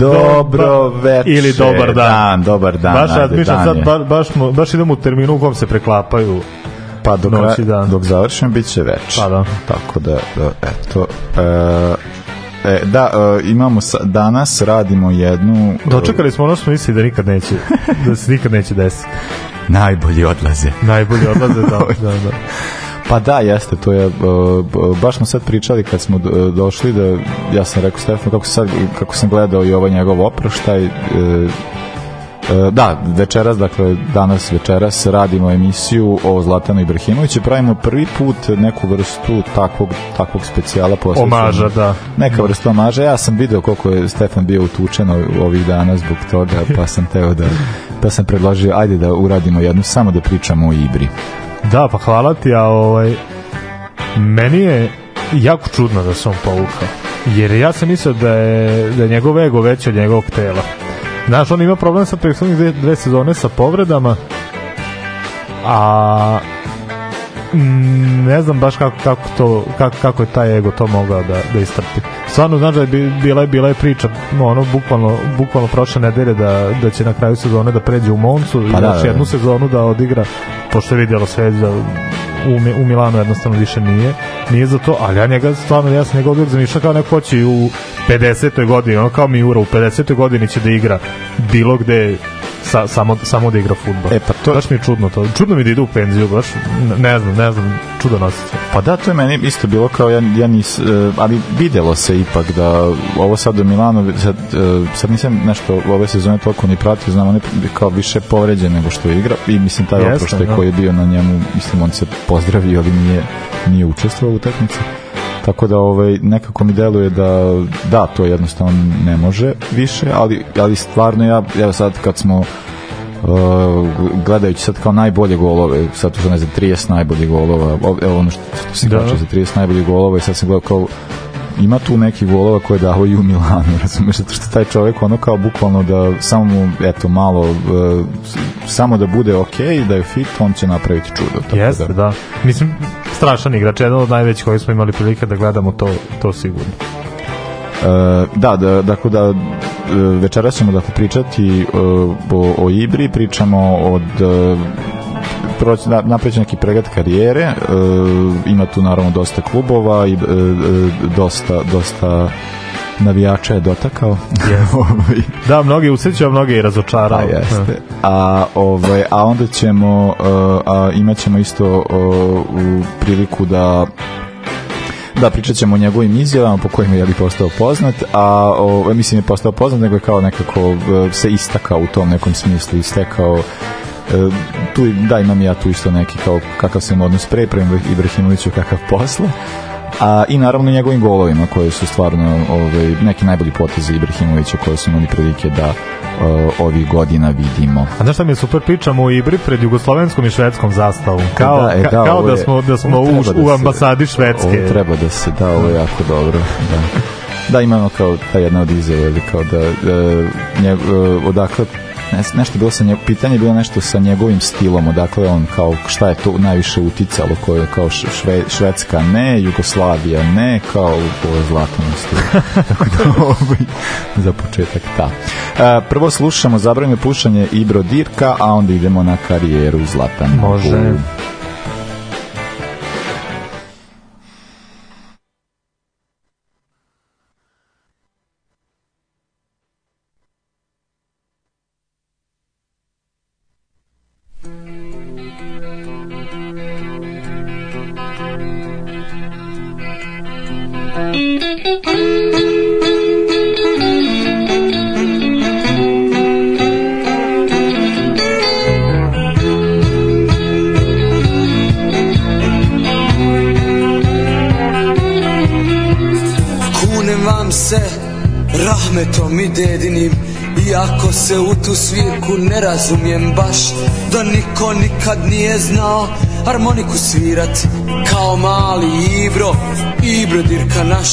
Dobro večer. Ili dobar dan. dan dobar dan. Baš razmišljam dan sad, ba, baš, baš idemo u terminu u kom se preklapaju. pa dok, noć i dan. dok završim bit će večer. Pa da. Tako da, da eto. E, e, da, e, imamo sa, danas radimo jednu e, Dočekali smo ono što mislili da nikad neće, da se nikad neće desiti. najbolji odlaze. Najbolji odlaze, da, da, da. Pa da, jeste, to je, baš smo sad pričali kad smo do- došli da, ja sam rekao Stefanu kako, sad, kako sam gledao i ovaj njegov oproštaj, uh, uh, da, večeras, dakle, danas večeras radimo emisiju o Zlatanu Ibrahimoviću, pravimo prvi put neku vrstu takvog, takvog specijala posvećenog- Omaža, da. Neka vrsta omaža. Ja sam video koliko je Stefan bio utučen ov- ovih dana zbog toga, pa sam teo da pa sam predložio, ajde da uradimo jednu, samo da pričamo o Ibri. Da, pa hvala ti, a ovaj, meni je jako čudno da se on povukao. Jer ja sam mislio da je, da je njegov ego veći od njegovog tela. Znaš, on ima problem sa prethodnih dve, dve sezone sa povredama, a mm, ne znam baš kako, kako, to, kako, kako je taj ego to mogao da, da istrpi. Stvarno, znaš da je bi- bila, bila je priča, no, ono, bukvalno, bukvalno prošle nedelje da, da će na kraju sezone da pređe u Moncu i Pa da, još da, da. jednu sezonu da odigra, pošto je vidjelo sve da u, u Milanu jednostavno više nije nije za to, ali ja njega stvarno ja sam njega uvijek zamišljao kao neko ko će i u 50. godini, ono kao Miura u 50. godini će da igra bilo gde sa, samo, samo da igra futbol. E, pa to- Baš mi je čudno to. Čudno mi da ide u penziju, baš ne- znam, ne znam, čudan osjećaj. Pa da, to je meni isto bilo kao ja, ja nis, e, ali videlo se ipak da ovo sad do Milano, sad, e, sad nisam nešto ove sezone toliko ni pratio, znam, on je kao više povređen nego što igra i mislim taj oproštaj da. koji je bio na njemu, mislim on se pozdravio, ali nije, nije učestvovao u utakmici. Tako da ovaj, nekako mi deluje da da, to jednostavno ne može više, ali, ali stvarno ja, evo sad kad smo Uh, gledajući sad kao najbolje golove, sad tu sam ne znam 30 najboljih golova, evo ono što, što se Da. za 30 najboljih golova i sad sam gledao kao ima tu neki golova koje je dao i u Milanu, razumeš, zato što taj čovjek ono kao bukvalno da samo mu, eto, malo s- samo da bude okej, da je fit, on će napraviti čudo. Tako Jeste, da. da. Mislim, strašan igrač, jedan od najvećih koji smo imali prilike da gledamo to, to sigurno. E, da, da, dakle da e, večeras ćemo dakle pričati e, o, o Ibri, pričamo od e, proći, na, napreći neki pregled karijere, e, ima tu naravno dosta klubova i e, e, dosta, dosta navijača je dotakao. Ovaj, Da, mnogi usreću, a mnogi i razočarao. Pa jeste. A, ovaj, a onda ćemo, uh, a imat ćemo isto uh, u priliku da da pričat ćemo o njegovim izjavama po kojima je li postao poznat a o, mislim je postao poznat nego je kao nekako se istakao u tom nekom smislu istekao tu da imam ja tu isto neki kao kakav sam odnos pre prema Ibrahimoviću kakav posle a i naravno njegovim golovima koji su stvarno ovaj, neki najbolji potezi Ibrahimovića koje su imali prilike da uh, ovih godina vidimo. A znaš šta mi je super pričamo o Ibri pred jugoslovenskom i švedskom zastavom. Kao, Da, e, da, kao da smo, da smo u, da u se- ambasadi Švedske. Ovo treba da se da, ovo je jako dobro. Da. Da, imamo kao ta jedna od izjava, kao da, da nje, uh, odakle nešto bilo sa njeg, pitanje je bilo nešto sa njegovim stilom, odakle on kao šta je to najviše uticalo, koje je kao šve, Švedska ne, Jugoslavija ne, kao ovo je zlatno stil. Tako da ovaj, za početak ta. Uh, prvo slušamo zabranjeno pušanje Ibro Dirka, a onda idemo na karijeru Zlatana. Može. U- se u tu svirku ne razumijem baš Da niko nikad nije znao harmoniku svirat Kao mali Ibro, Ibro dirka naš.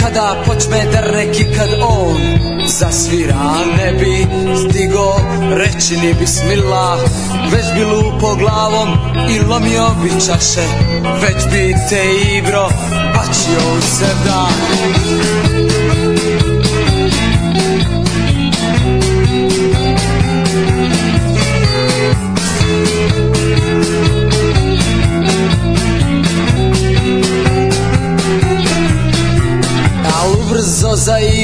Kada počne da reki kad on zasvira Ne bi stigo reći ni bismillah Već bi lupo glavom i lomio bi čaše Već bi te Ibro bačio u sevda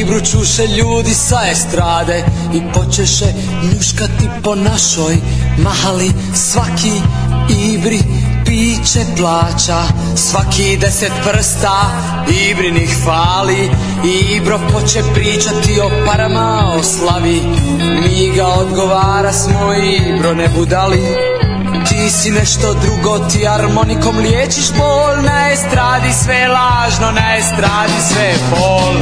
brzo za Ibru čuše ljudi sa estrade I počeše njuškati po našoj mahali. Svaki Ibri piće plaća Svaki deset prsta Ibrinih fali. Ibro poče pričati o parama o slavi. Mi ga odgovara smo Ibro ne budali ti si nešto drugo, ti harmonikom liječiš bol. Na estradi sve lažno, na estradi sve bol.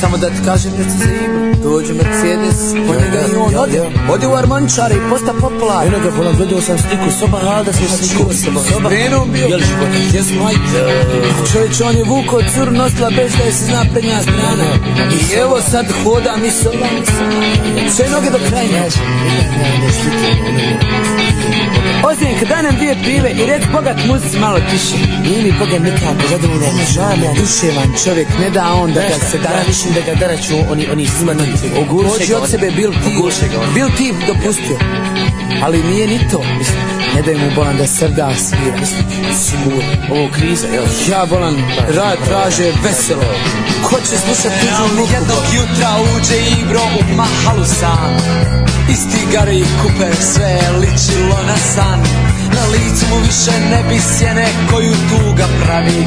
Samo da ti kažem da ti Dođe Mercedes, po njega i on ode Ode u Armančare i posta popular Eno ga volam, gledao sam sliku, soba Hada se sliku Soba, Venom bio. Jel života? Jes majke? Čovječ, on je vuko cur nosila bez da je se zna prednja strana. I evo sad hoda mi soba Sve noge do kraja. Ozim, kad danem dvije pive i rec bogat muzici malo tiše. Nije mi Boga nikako zadovoljan Žao mi ja Duševan čovjek, ne da on da ga se da. dara mislim da ga daraću oni oni simanci Pođi od sebe, bil ti, bil ti dopustio. Ali nije ni to, mislim, ne daj mu bolan da srda svira. sigurno ovo kriza jel Ja bolan, rad traže veselo. Ko će slušati tuđu muku? Jednog jutra uđe Ibro u mahalu sam. Isti gari kuper, sve je ličilo na san. Na licu mu više ne bi sjene koju tuga pravi.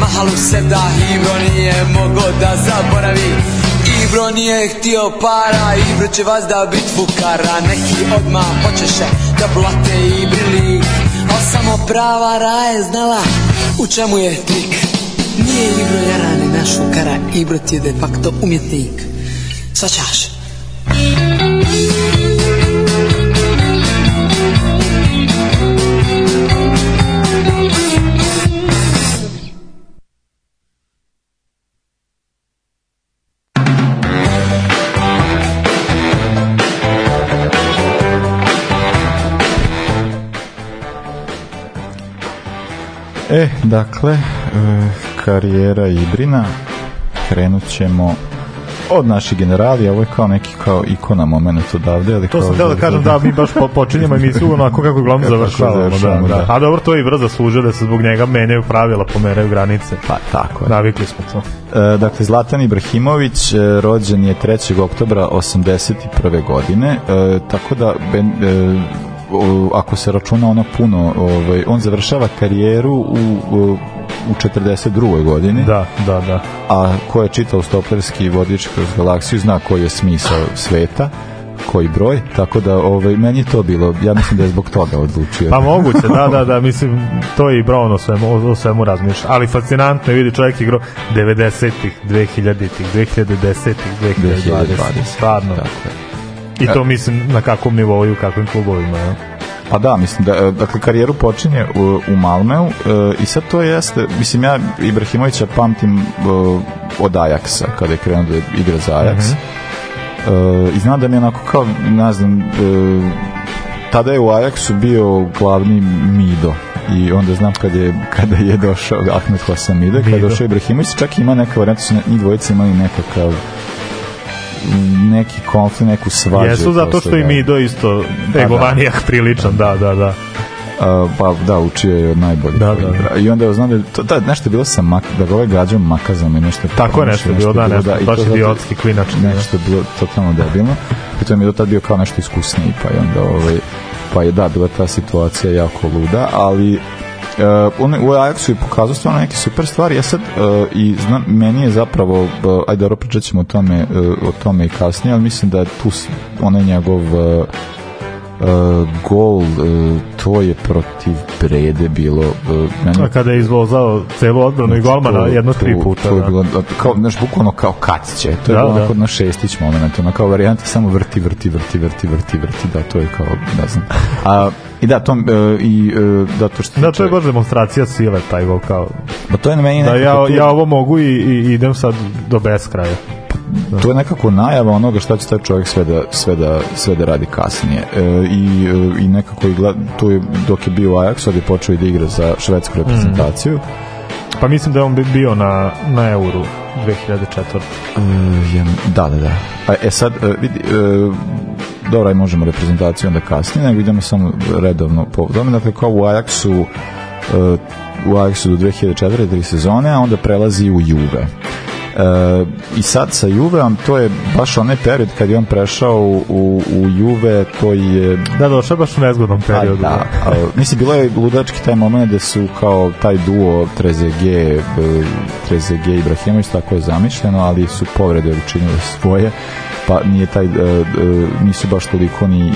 Mahalu se da Ibro nije mogo da zaboravi. Ibro nije htio para, Ibro će vas da bit fukara. Neki odmah počeše da blate Ibri lik. Al samo prava raje znala u čemu je trik. Nije Ibro jarani naš fukara, Ibro ti je de facto umjetnik. Svaćaš? E, dakle, e, karijera Ibrina, krenut ćemo od naših generali, ovo je kao neki kao ikona moment odavde, ali To kao sam teo da kažem da mi baš po, počinjemo emisiju onako kako glavno završavamo. Da, završavamo, da. da. A dobro, to je i brzo služe da se zbog njega menjaju pravila, pomeraju granice. Pa, tako je. Navikli smo to. E, dakle, Zlatan Ibrahimović e, rođen je 3. oktobra 81. godine, e, tako da ben, e, o, ako se računa ono puno, ovaj, on završava karijeru u, u, u 42. godini, Da, da, da. a ko je čitao stoplerski vodič kroz galaksiju zna koji je smisao sveta koji broj, tako da ovaj, meni to bilo, ja mislim da je zbog toga odlučio. Pa moguće, da, da, da, mislim, to je i Brown o svemu, o, svemu razmišlja. Ali fascinantno je vidi čovjek igrao 90-ih, 2000-ih, 2010-ih, 2020-ih, 2020. stvarno. Tako je. I to mislim na kakvom nivou i u kakvim klubovima. Ja. Pa da, mislim da, e, dakle, karijeru počinje u, u Malmeu e, i sad to jeste, mislim, ja Ibrahimovića pamtim e, od Ajaxa, kada je krenuo da igra za Ajax. e, I znam da mi je onako kao, ne znam, e, tada je u Ajaxu bio glavni Mido i onda znam kad je, kada je došao Ahmed Hossam Mido, kada je došao Ibrahimović, čak ima neka varijanta, su njih dvojica imali nekakav neki konflikt, neku svađu. Jesu zato što i da. Mido isto da. egovanijak priličan, da, da, da. Uh, pa da, učio je od najboljih. Da, da, da. I onda je znam da, to, da nešto je bilo sa mak, da ga ovaj gađao makazom i nešto. Tako je nešto bilo, da, nešto, i baš to idiotski klinač. Nešto je bilo totalno debilno. Pritom je do tad bio kao nešto iskusniji, pa je onda ovaj, pa je da, bila ta situacija jako luda, ali on, u Ajaxu je pokazao stvarno neke super stvari, ja sad uh, i znam, meni je zapravo, uh, ajde dobro pričat ćemo o tome, uh, o tome i kasnije, ali mislim da je tu onaj njegov uh, uh, gol, uh, to je protiv Brede bilo, uh, meni A kada je izvozao celu odbranu i golmana To- jedno to- tri puta. To je da. bilo, da, kao, znaš, bukvalno kao kaciće. To je Da, bilo da. onako na šestić moment, ono kao varijanta samo vrti, vrti, vrti, vrti, vrti, vrti, da, to je kao, ne znam. A, I da, to, e, i, e, da, to što... Da, to je baš demonstracija sile, taj gol kao. Pa to je na meni Da, ja, ja ovo mogu i, i idem sad do beskraja. to je nekako najava onoga šta će taj čovjek sve da, sve da, sve da radi kasnije. E, i, e, I nekako i gled, tu je, dok je bio u Ajaxu, od je počeo i da igra za švedsku reprezentaciju. Pa mislim da je on bi- bio na, na euru 2004. E, je, da, da, da. A, e sad, e, vidi, e, dobro, aj možemo reprezentaciju onda kasnije, nego idemo samo redovno po tome. Dakle, kao u Ajaxu, e, u Ajaxu do 2004. tri sezone, a onda prelazi u Juve. E, I sad sa Juveom, to je baš onaj period kad je on prešao u, u, u Juve, to je Da, došao je baš u nezgodnom Pa periodu. da, a, mislim, bilo je ludački taj moment da su kao taj duo Trezege, Trezege i Ibrahimović, tako je zamišljeno, ali su povrede učinile svoje, pa nije taj, e, e, nisu baš toliko ni, e,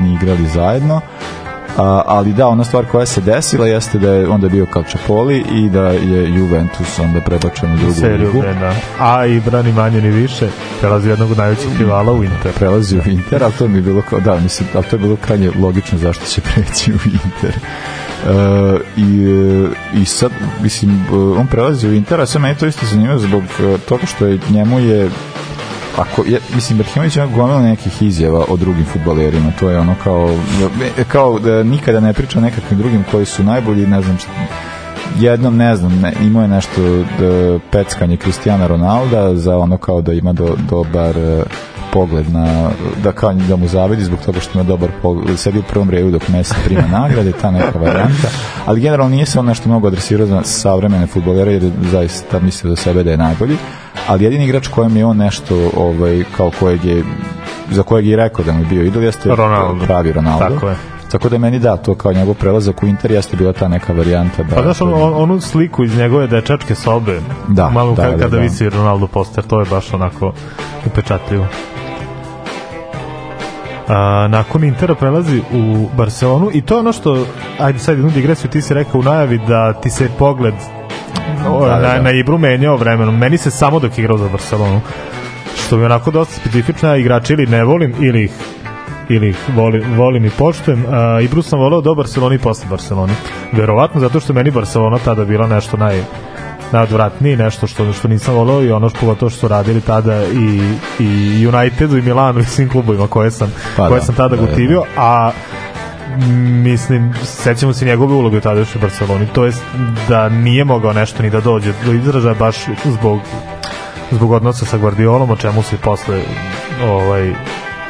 ni igrali zajedno. A, ali da, ona stvar koja se desila jeste da je onda bio Calciopoli i da je Juventus onda prebačen u drugu seriju, ligu. da. A i brani manje ni više, prelazi jednog od najvećih rivala u Inter. prelazi u Inter, ali to mi je bilo kao, da, mislim, ali to je bilo krajnje logično zašto će preći u Inter. Uh, i, i sad, mislim, on prelazi u Inter, a sve meni to isto zanimljivo zbog uh, toga što je njemu je ako je, mislim Brhimović ima gomila nekih izjava o drugim fudbalerima, to je ono kao kao da nikada ne priča o nekakvim drugim koji su najbolji, ne znam šta, jednom ne znam, ne, imao je nešto da, peckanje Cristiana Ronalda za ono kao da ima do, dobar e, pogled na, da kao da mu zavidi zbog toga što ima dobar pogled, sedi u prvom redu dok Messi prima nagrade, ta neka varijanta, ali generalno nije se on nešto mnogo adresirao za savremene futbolere jer je zaista mislio za sebe da je najbolji, ali jedini igrač kojem je on nešto ovaj, kao kojeg je za kojeg je rekao da mu je bio idol jeste Ronaldo. pravi Ronaldo. Tako je. Tako da meni da, to kao njegov prelazak u Inter jeste bila ta neka varijanta da... Pa znaš, on, on, onu sliku iz njegove dečačke sobe, Da, malo da, da, kada da. visi Ronaldo poster, to je baš onako upečatljivo. A, nakon Intera prelazi u Barcelonu i to je ono što, ajde sad jednu digresiju, ti si rekao u najavi da ti se pogled o, Da, da, na, da. na Ibru menjao vremenom. Meni se samo dok igrao za Barcelonu. Što mi je onako dosta specifično, igrači ili ne volim, ili ih ili ih volim, volim i poštujem. Uh, Ibru sam voleo do Barcelona i posle Barcelona. Verovatno zato što meni Barcelona tada bila nešto naj najodvratnije nešto što što nisam voleo i ono što pogotovo što su radili tada i, i Unitedu i Milanu i svim klubovima koje sam, Pa koje da, sam tada da, da, da. gotivio, a mislim, sećamo se njegove uloge u tadašnjoj Barceloni, to jest da nije mogao nešto ni da dođe do izražaja baš zbog zbog odnosa sa Guardiolom, o čemu se posle ovaj,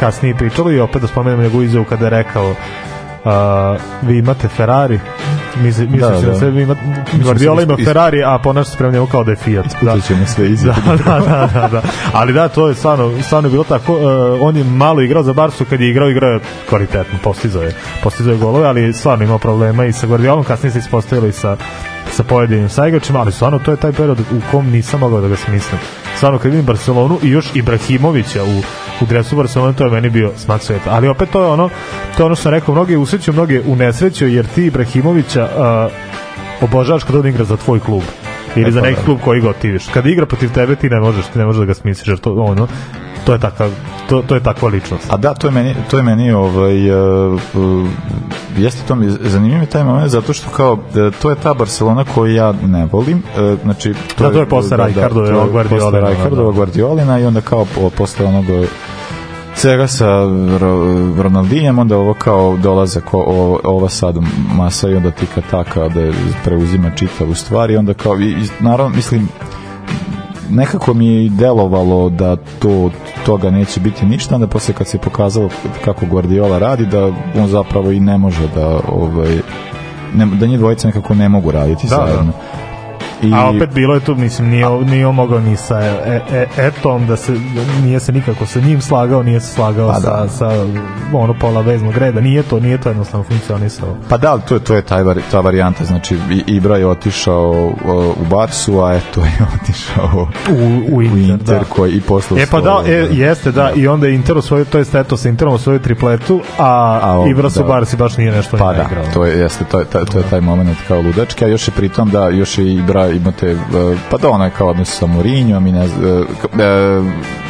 kasnije pričalo i opet da spomenem njegovu izjavu kada je rekao uh, vi imate Ferrari misli, misli Da, da, da. da. sebi ima Guardiola ima Ferrari a ponaša se prema njemu kao da je Fiat da. Da. ćemo sve da, da, da, da, da. Ali da, to je stvarno, stvarno je bilo tako. Uh, on je malo igrao za Barsu, kad je igrao, igrao je kvalitetno, postizao je, postizao je golove, ali stvarno imao problema i sa Guardiolom, kasnije se ispostavilo i sa sa pojedinim saigračima, ali stvarno to je taj period u kom nisam mogao da ga smislim. Stvarno kad vidim Barcelonu i još Ibrahimovića u, u dresu Barcelone, to je meni bio smak sveta. Ali opet to je ono, to je ono što sam rekao, mnoge usreću, mnoge unesreću, jer ti Ibrahimovića uh, obožavaš kad on igra za tvoj klub ili E, za pa neki da. klub koji ga otiviš. Kada igra protiv tebe ti ne možeš, ti ne možeš da ga smisliš, jer to ono to je takav to, to je takva ličnost. A da, to je meni, to je meni ovaj, uh, uh, jeste to mi zanimljiv je taj moment zato što kao uh, to je ta Barcelona koju ja ne volim uh, znači Da, to je posle Rijkaardove, to je Guardiolina, posle da. Rijkaardova Guardiolina i onda kao po, posle onog svega sa Ro- Ronaldinjem, onda ovo kao dolazak o, o, ova sad masa i onda tika taka da preuzima čitavu stvar i onda kao, i, i, naravno, mislim, nekako mi je delovalo da to toga neće biti ništa, onda posle kad se pokazalo kako Guardiola radi, da on zapravo i ne može da ovaj, ne, da njih dvojica nekako ne mogu raditi Da, zajedno. I, A opet bilo je tu, mislim, nije, nije on mogao ni sa e, e, Etom, da se, nije se nikako sa njim slagao, nije se slagao Pa sa, da. sa ono pola veznog reda, nije to, nije to jednostavno funkcionisalo. Pa da, ali to je, to je taj, ta varijanta, znači Ibra je otišao o, u Barsu, a eto je otišao U, u u Inter, Inter da. koji i posle E pa da, e, jeste da, i onda je Inter osvojio, to jest eto sa Interom osvojio tripletu, a, A ovo, Ibra su da. Barsi baš nije nešto Pa da, igrao. to je, jeste, to je, to, to je taj moment kao ludački, a još je pritom da, još je Ibra imate, e, pa da ono je kao odnos sa Mourinhom i ne znam, e, e,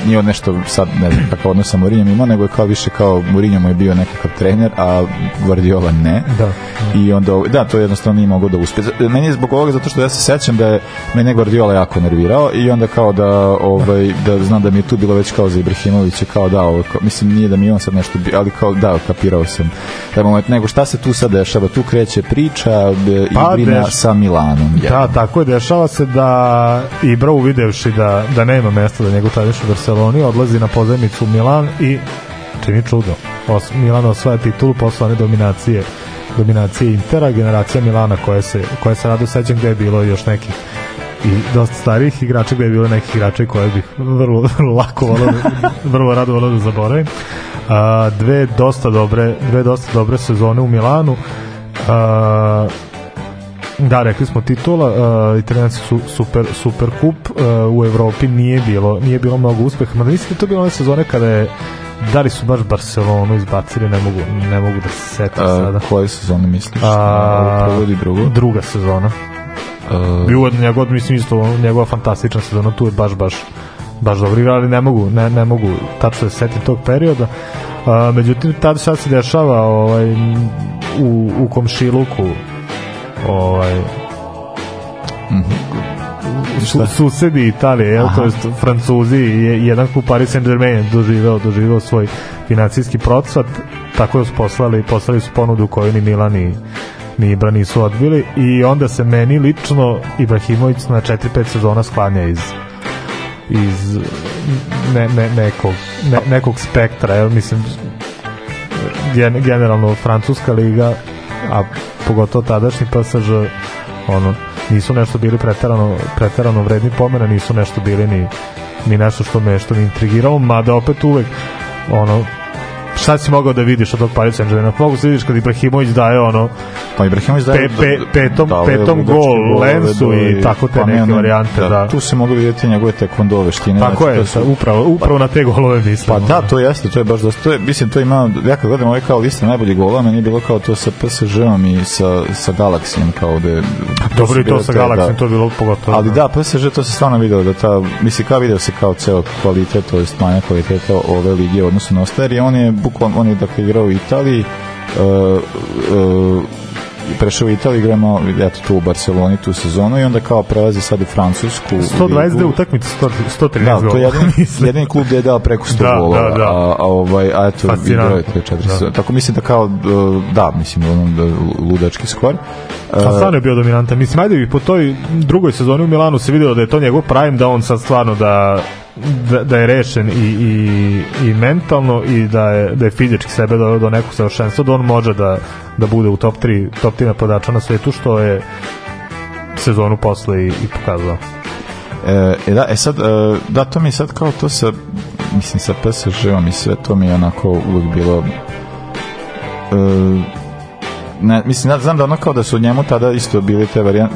nije nešto sad, ne znam kakav odnos sa Mourinhom ima, nego je kao više kao Mourinho mu je bio nekakav trener, a Guardiola ne. Da. I onda, da, to jednostavno nije mogao da uspe. Meni je zbog ovoga, zato što ja se sećam da je mene Guardiola jako nervirao i onda kao da, ovaj, da znam da mi je tu bilo već kao za Ibrahimovića, kao da, ovo, kao, mislim nije da mi on sad nešto, bi, ali kao da, kapirao sam taj moment, nego šta se tu sad dešava, tu kreće priča Pa, igrina deš- sa Milanom. Da, tako je, dešava se da Ibra uvidevši da, da nema mesta da njegov tadiš u Barceloni, odlazi na pozajmicu u Milan i čini čudo. Os, Milan osvaja titulu posle one dominacije dominacije Intera, generacija Milana koja se, koja se rado sećam gde je bilo još nekih i dosta starijih igrača gde je bilo nekih igrača koje bih vrlo, vrlo lako volao, da- vrlo rado volao da zaboravim. A, dve dosta dobre dve dosta dobre sezone u Milanu. A, Da, rekli smo titula, uh, italijanski su super super kup uh, u Evropi nije bilo nije bilo mnogo uspeha. Mada mislim da je to bilo one sezone kada je da li su baš Barcelonu izbacili, ne mogu, ne mogu da se setim A, sada. koje sezone misliš? A, Prvo ili drugo? Druga sezona. A, I uvodno njegov, mislim isto, njegova fantastična sezona, tu je baš, baš, baš dobro igra, ali ne mogu, ne, ne mogu tačno da se setim tog perioda. A, međutim, tad sad se dešava ovaj, u, u komšiluku ovaj, su, susedi Italije, jel, to jest Francuzi, je, jedan klub Paris Saint-Germain doživeo, doživeo svoj financijski procvat, tako da su poslali, poslali su ponudu koju ni Milan ni, ni Ibra nisu odbili i onda se meni lično Ibrahimović na 4-5 sezona sklanja iz iz ne, ne, nekog, ne, nekog spektra, jel, mislim gen, generalno Francuska liga a pogotovo tadašnji PSG ono, nisu nešto bili preterano, preterano vredni pomena, nisu nešto bili ni, ni nešto što me, što me intrigiralo, mada opet uvek ono, šta si mogao da vidiš od tog Paris Saint-Germaina? Mogu se vidiš kad Ibrahimović daje ono Pa Ibrahimović daje... Pe- pe- petom- je petom gol Lensu i je- tako te pa neke ne, ne, varijante, da. Tu se mogu vidjeti njegove tekvondo veštine. tako znači, je, to su- sa- upravo, upravo na te golove mislim. Pa da, to jeste, to je baš dosta, to je, mislim, to ima, ja kad gledam ovaj kao lista najboljih gola, meni je bilo kao to sa PSG-om i sa, sa Galaxijem, kao da je... Dobro i to sa Galaxy, da. to je bilo pogotovo. Ali da, PSG to se stvarno video da ta, mislim kao video se kao ceo kvalitet, to jest manja kvaliteta ove lige u odnosu na je on je bukvalno, on je dakle igrao u Italiji, uh, uh, prešao u Italiju, igramo eto tu u Barceloni tu sezonu i onda kao prelazi sad u Francusku. u 122 ligu. utakmice, 100 113 Da, to je jedini, jedini klub gde je dao preko 100 Da, golova, da, da. A, a, ovaj, a eto, igrao je te četiri Da. sezone. Tako mislim da kao, uh, da, mislim, ono, da, ludački skor. A stvarno je bio dominantan. Mislim, ajde bi po toj drugoj sezoni u Milanu se videlo da je to njegov prime, da on sad stvarno da da, da je rešen i, i, i mentalno i da je, da je fizički sebe doveo do nekog savršenstva, da on može da, da bude u top 3, top 3 napadača na svetu, što je sezonu posle i, i pokazao. E, e da, e sad, e, da, to mi je sad kao to sa, mislim, sa PSG-om i sve, to mi je onako uvek bilo, e, ne, mislim, ja znam da ono kao da su njemu tada isto bili te varijante,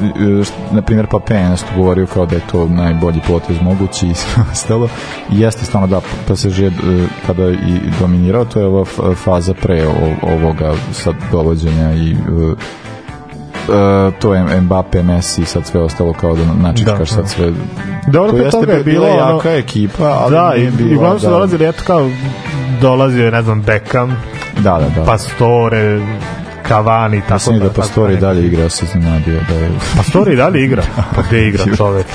na primjer Pape je nešto govorio kao da je to najbolji potez mogući i sve ostalo. I jeste stvarno da PSG je e, tada i dominirao, to je ova faza pre ovoga sad dovođenja i e, to je Mbappe, Messi sad sve ostalo kao da načitkaš Da, sad da. sve Dobro, to pre jeste toga je bila ono- jaka ekipa, ali Da, nije bila, i uglavnom su da, dolazili, eto kao dolazio je, ne znam, Beckham, da, da, da. Pastore, Cavani, tako Mislim da tako Pastore i neki. dalje igra, se iznenadio da je... Pastore i dalje igra. Pa gde igra čoveč?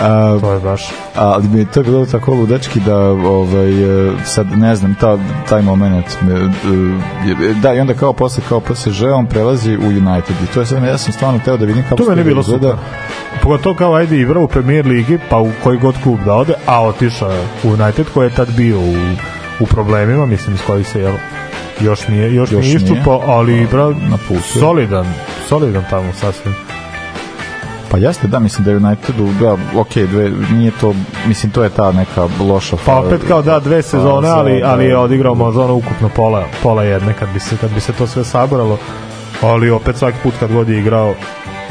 A, To je baš... ali mi je to bilo tako ludački da ovaj, e, sad ne znam ta, taj moment me, e, da i onda kao posle kao PSG on prelazi u United i to je sad ja sam stvarno teo da vidim kako To meni je bilo izgleda. super. Pogotovo kao ajde igra u premier ligi, pa u koji god klub da ode, a otišao je u United koji je tad bio u, u problemima, mislim iz kojih se jel, još nije, još, Još nije iščupao, ali igra Na putu. solidan, solidan tamo sasvim. Pa jeste, da, mislim da je Unitedu, da, ok, dve, nije to, mislim, to je ta neka loša Pa opet kao da dve sezone, ali ali je da. odigrao možda ono ukupno pola pola jedne kad bi se kad bi se to sve sabralo. Ali opet svaki put kad god je igrao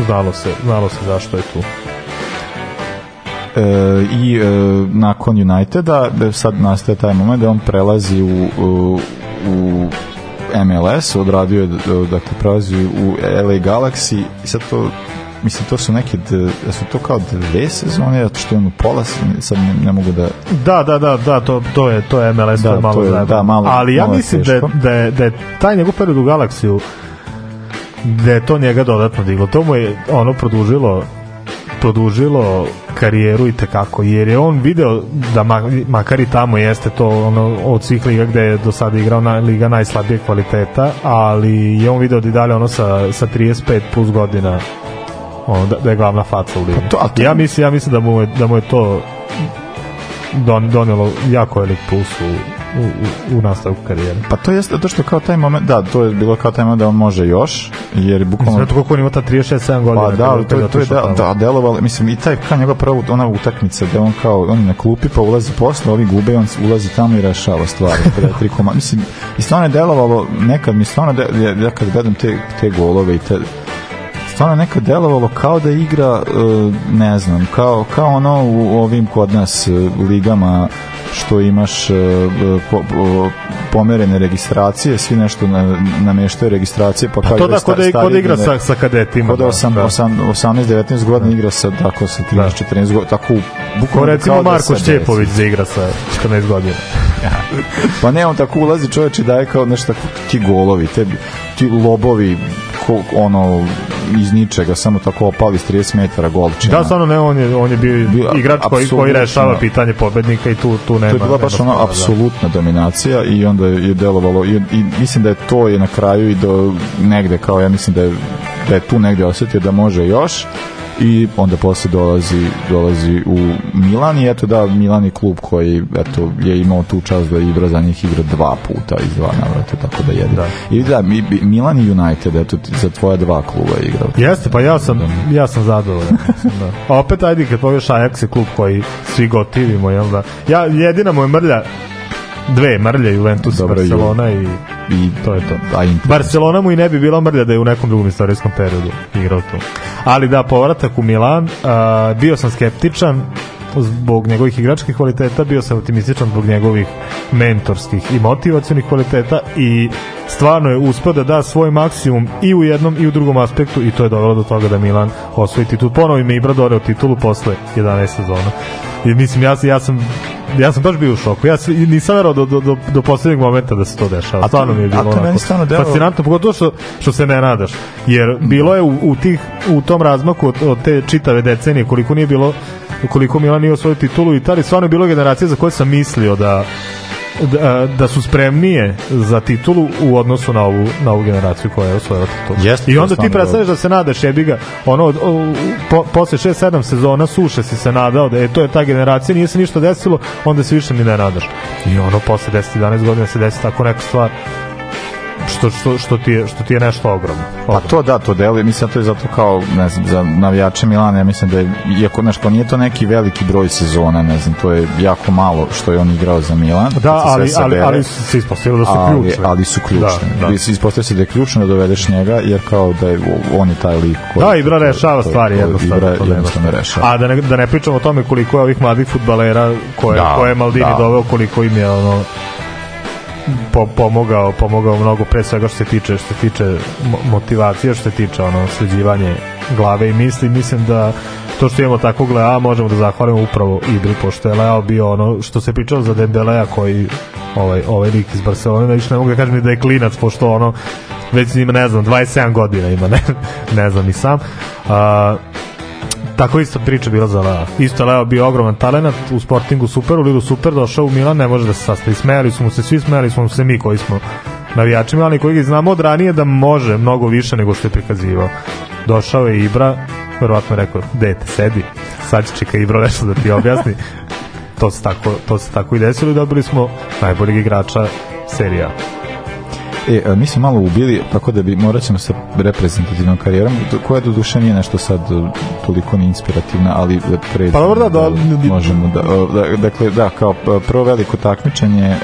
znalo se znalo se zašto je tu. E, i e, nakon Uniteda da sad nastaje taj moment da on prelazi u, u, u MLS, odradio je, dakle, prelazi u LA Galaxy i sad to mislim, to su neke, da su to kao dve sezone, zato što je on u pola, sad ne, ne mogu da, Da, da, da, da, to, to je to je MLS, Da, to je malo to je- zajebano. da, malo- Ali ja malo mislim da da, je, da je taj njegov period u Galaksiju da je to njega dodatno diglo. To mu je ono produžilo produžilo karijeru i tekako, jer je on video da ma, makar i tamo jeste to ono, od svih liga gde je do sada igrao na, liga najslabije kvaliteta, ali je on video da i dalje ono sa, sa 35 plus godina ono, da, da je glavna faca u ligi. Pa to- a to- ja mislim ja mislim da mu je, da mu je to don, donelo jako velik plus u, u, u, u nastavku karijere. pa to jeste to što kao taj moment, da, to je bilo kao taj moment da on može još, jer je bukvalno to koliko on ima ta 36-7 godina. Pa da, ali to, je- to je da, da, delovalo, mislim, i taj kao njegova prva ona utakmica gde on kao, on na klupi pa ulazi posle, ovi gube, on ulazi tamo i rešava stvari. Je tri koma, mislim, i stvarno je delovalo, nekad mi stvarno, de, ja, ja kad gledam te, te golove i te, stvarno nekad delovalo kao da igra, e, ne znam, kao, kao ono u ovim kod nas e, ligama što imaš e, po, po, pomerene registracije, svi nešto na, nameštaju registracije, pa kao To igraju da, kod da, kod da igra sa, sa kadetima. Kod da 8, 18, 19 godina igra sa tako sa 13, 14 godina, tako Ko bukvalno recimo kao da Marko se Šćepović da igra sa 14 godina. Pa ne, on tako ulazi čoveč i daje kao nešto tako ti golovi, te, ti lobovi ko, ono iz ničega, samo tako opali s 30 metara golčina. Da, stvarno ne, on je, on je bio Bio- igrač koji, koji rešava pitanje pobednika i tu, tu nema. to je bila baš ono spora, da. apsolutna dominacija i onda je delovalo i, i mislim da je to je na kraju i do negde kao ja mislim da je da je tu negde osetio da može još i onda posle dolazi dolazi u Milan i eto da Milan je klub koji eto je imao tu čast da igra za njih igra dva puta iz dva navrata tako da jedan Da. i da mi, mi- Milan i United eto za tvoja dva kluba je igrao Jeste, pa ja sam, ja sam zadovoljan. da. A opet, ajde, kad pogledaš Ajax je klub koji svi gotivimo, jel da? Ja, jedina mu je mrlja, dve mrlje, Juventus i Dobro, Barcelona i i to je to. a Inter Barcelona mu i ne bi bila mrlja da je u nekom drugom istorijskom periodu igrao tu. Ali da, povratak u Milan, a, bio sam skeptičan zbog njegovih igračkih kvaliteta, bio sam optimističan zbog njegovih mentorskih i motivacionih kvaliteta i stvarno je uspeo da da svoj maksimum i u jednom i u drugom aspektu i to je dovelo do toga da Milan osvoji titul. Ponovo im je Ibra titulu posle 11 sezona. I mislim, ja, ja sam ja sam baš bio u šoku. Ja sam, nisam verovao do, do, do, do poslednjeg momenta da se to dešava. A Stvarno mi je bilo onako stvarno delo- fascinantno, pogotovo što, što se ne nadaš. Jer bilo je u, u, tih, u tom razmaku od, od te čitave decenije koliko nije bilo koliko Milan nije osvojio titulu u Italiji, stvarno je bilo generacije za koje sam mislio da da, da su spremnije za titulu u odnosu na ovu, na ovu generaciju koja je osvojila titulu. Jeste, I onda ti predstavljaš da se nadaš jebi ga, ono, o, po, posle 6-7 sezona suše si se nadao da je to je ta generacija, nije se ništa desilo, onda se više ni ne nadaš. I ono, posle 10-11 godina se desi tako neka stvar što, što, što, ti je, što ti je nešto ogromno. Pa ogromno. to da, to deluje, mislim da to je zato kao, ne znam, za navijače Milana, ja mislim da je, iako, znaš, kao nije to neki veliki broj sezona, ne znam, to je jako malo što je on igrao za Milan. Da, ali, ali, ali se ispostavilo da su ali, ključne. ali su ključne. Da, Da. Ispostavlja se da je ključno da dovedeš njega, jer kao da je on je taj lik koji... Da, Ibra rešava koji- stvari jednostavno. Nema jednostavno rešava. A da ne, da ne pričamo o tome koliko je ovih mladih futbalera koje, Da, koje je Maldini da. doveo, koliko im je ono po, pomogao, pomogao mnogo pre svega što se tiče što se tiče mo- motivacije, što se tiče ono sređivanje glave i misli, mislim da to što imamo takvog Lea možemo da zahvalimo upravo Ibri, pošto je Leo bio ono što se pričalo za Dembelea koji ovaj, ovaj lik iz Barcelone, da više ne mogu da kažem da je klinac, pošto ono već ima, ne znam, 27 godina ima, ne, ne znam ni sam. A, tako isto priča bila za Leo. Isto Leo bio ogroman talent u Sportingu super, u Ligu super, došao u Milan, ne može da se sastavi. Smejali su mu se, svi smejali smo se mi koji smo navijači Milana i koji znamo od ranije da može mnogo više nego što je prikazivao. Došao je Ibra, verovatno rekao, dete, sedi, sad će čeka Ibra nešto da ti objasni. to se tako, to se tako i desilo i dobili smo najboljeg igrača serija. E, a, mi smo malo ubili, tako da bi morat ćemo sa reprezentativnom karijerom, koja do duše nije nešto sad e, toliko ni inspirativna, ali da pređemo, Pa dobro, da, da, možemo da, o, da, dakle, da, kao prvo veliko takmičenje e,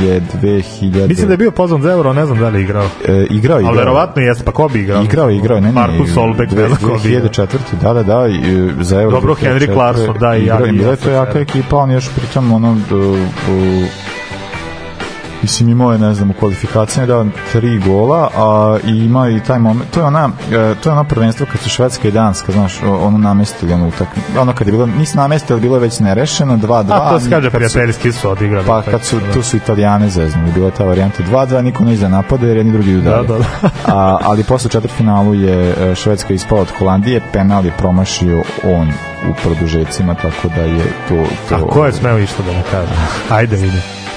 je 2000... Mislim da je bio pozvan za euro, ne znam da li je igrao. E, igrao, igrao. Ali verovatno jeste, pa ko bi igrao? Igrao, igrao, ne, ne, Markus Solbeck, ne znam ko bi igrao. 2004. Da, da, da, i, e, za Euro. Dobro, 2004. Henrik Larsson, da, i igrao, ja- i bila je to jaka ekipa, on još pritom ono, uh, uh, Mislim, imao je, ne znam, u kvalifikacijama dao tri gola, a i ima i taj moment, to je ona, e, to je ono prvenstvo kad su Švedska i Danska, znaš, ono namestili, ono, utak, ono kad je bilo, nisu namestili, bilo je već nerešeno, 2-2. A to se kaže prijateljski su odigrali. Pa kad su, tu su italijane zeznuli, bila je ta varijanta 2-2, niko ne iza napada jer jedni drugi udari. Da, da, da. A, ali posle četvrtfinalu je e, Švedska ispala od Holandije, penal je promašio on u produžecima, tako da je to... to A ko je smeo išta da ne kaže? Ajde vidi.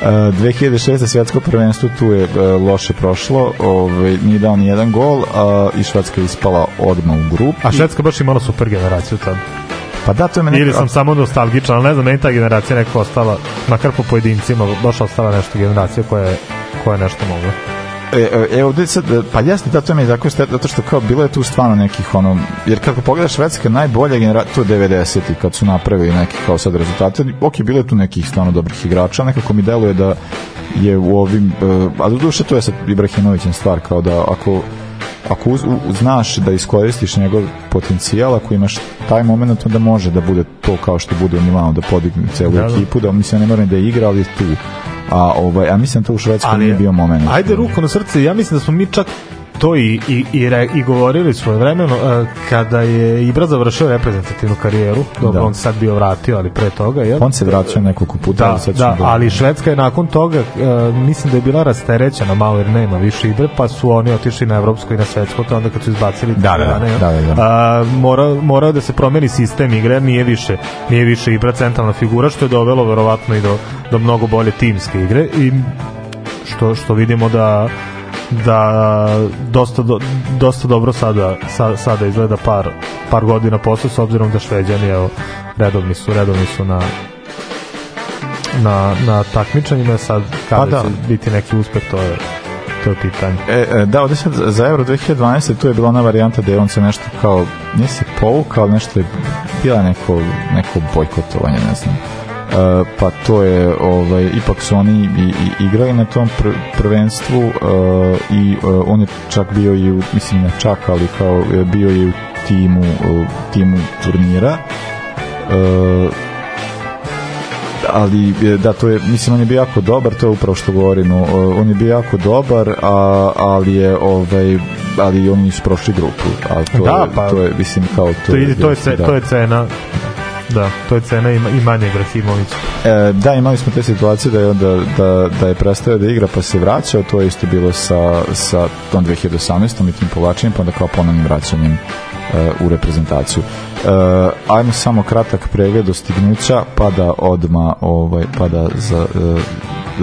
Uh, 2006. svjetsko prvenstvo tu je uh, loše prošlo, ovaj, nije dao ni jedan gol uh, i Švedska je ispala odmah u grupi. A Švedska baš imala super generaciju tad. Pa da, to je meni... Ili sam samo nostalgičan, ali ne znam, meni ta generacija nekako ostala, makar po pojedincima, baš ostala nešto generacija koja je, koja je nešto mogla. E, e, evo, ovde sad, e, pa jasno, da, to mi je tako ste- zato što kao bilo je tu stvarno nekih ono, jer kako pogledaš Švedska najbolja generacija, to je 90 i kad su napravili neki kao sad rezultate, ok, bilo je tu nekih stvarno dobrih igrača, nekako mi deluje da je u ovim, e, a do duše to je sad Ibrahimovićin stvar, kao da ako ako uz, u, znaš da iskoristiš njegov potencijal, ako imaš taj moment, onda može da bude to kao što bude u Milanu, da podigne celu Da, da. ekipu, da mislim ne mora ni da igra, ali je tu. A, ovaj, a mislim da to u Švedskoj nije bio moment. Ajde ruku na srce, ja mislim da smo mi čak to i, i, i, re, i govorili svoje vremeno uh, kada je Ibra završio reprezentativnu karijeru dobro Da. on sad bio vratio ali pre toga jel? On se vraćao nekoliko puta, Da, ćemo da, ali Švedska je nakon toga, uh, mislim da je bila rasterećena malo jer nema više Ibre, pa su oni otišli na evropsko i na svetsko, to onda kad su izbacili Da, da, da, da, da, da. A, mora, morao da se promeni sistem igre, nije više, nije više Ibra centralna figura, što je dovelo verovatno i do, do mnogo bolje timske igre i što, što vidimo da da dosta, do, dosta dobro sada, sa, sada izgleda par, par godina posle s obzirom da Šveđani evo, redovni su redovni su na na, na takmičenjima sad kada Pa da. će biti neki uspeh to je to je pitanje E, e, da, ovde sad za Euro 2012. tu je bila ona varijanta da je on se nešto kao, nije se povukao, nešto je bila neko, neko bojkotovanje, ne znam. E, pa to je, ovaj, ipak su oni i, i igrali na tom pr prvenstvu e, i e, on je čak bio i u, mislim ne čak, ali kao bio je u timu, u timu turnira. E, ali da to je mislim on je bio jako dobar to je upravo što govorim on je bio jako dobar a, ali je ovaj ali oni nisu prošli grupu a to Da, je, pa- to je mislim kao to, to, je, to, je, jasno, ce, to je cena da, to je cena i, i manje Ibrahimovića E, da, imali smo te situacije da je, onda, da, da je prestao da igra pa se vraćao, to je isto bilo sa, sa tom 2018. i tim povlačenjem, pa onda kao ponovnim vraćanjem e, u reprezentaciju. E, ajmo samo kratak pregled dostignuća, pa da odma ovaj, pa da za, e,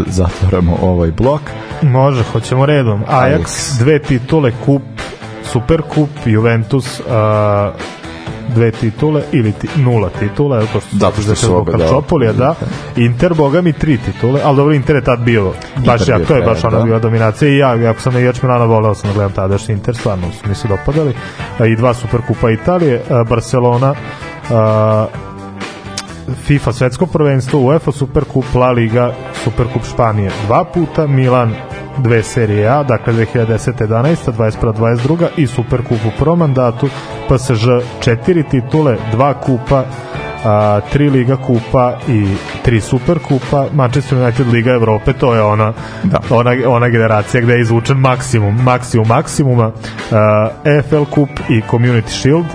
zatvoramo ovaj blok. Može, hoćemo redom. Ajax, Ajax. dve titule, kup, super kup, Juventus, a, dve titule ili ti, nula titula, to što Zato što su obe, da. Čopolija, da. Inter, boga mi, tri titule, ali dobro, Inter je tad bio, baš ja, to je baš ona da. bila dominacija i ja, ako sam na Ijač Milana voleo sam da gledam tadašnji Inter, stvarno su mi se dopadali. A, I dva super kupa Italije, a, Barcelona, a, FIFA svetsko prvenstvo, UEFA Superkup, La Liga, Superkup Španije dva puta, Milan dve serije A, dakle 2010. 11. 21. 22. i Superkup u prvom mandatu, PSG četiri titule, dva kupa, a, tri Liga kupa i tri Superkupa, Manchester United Liga Evrope, to je ona, Da. ona, ona generacija gde je izvučen maksimum, maksimum maksimuma, a, EFL Kup i Community Shield,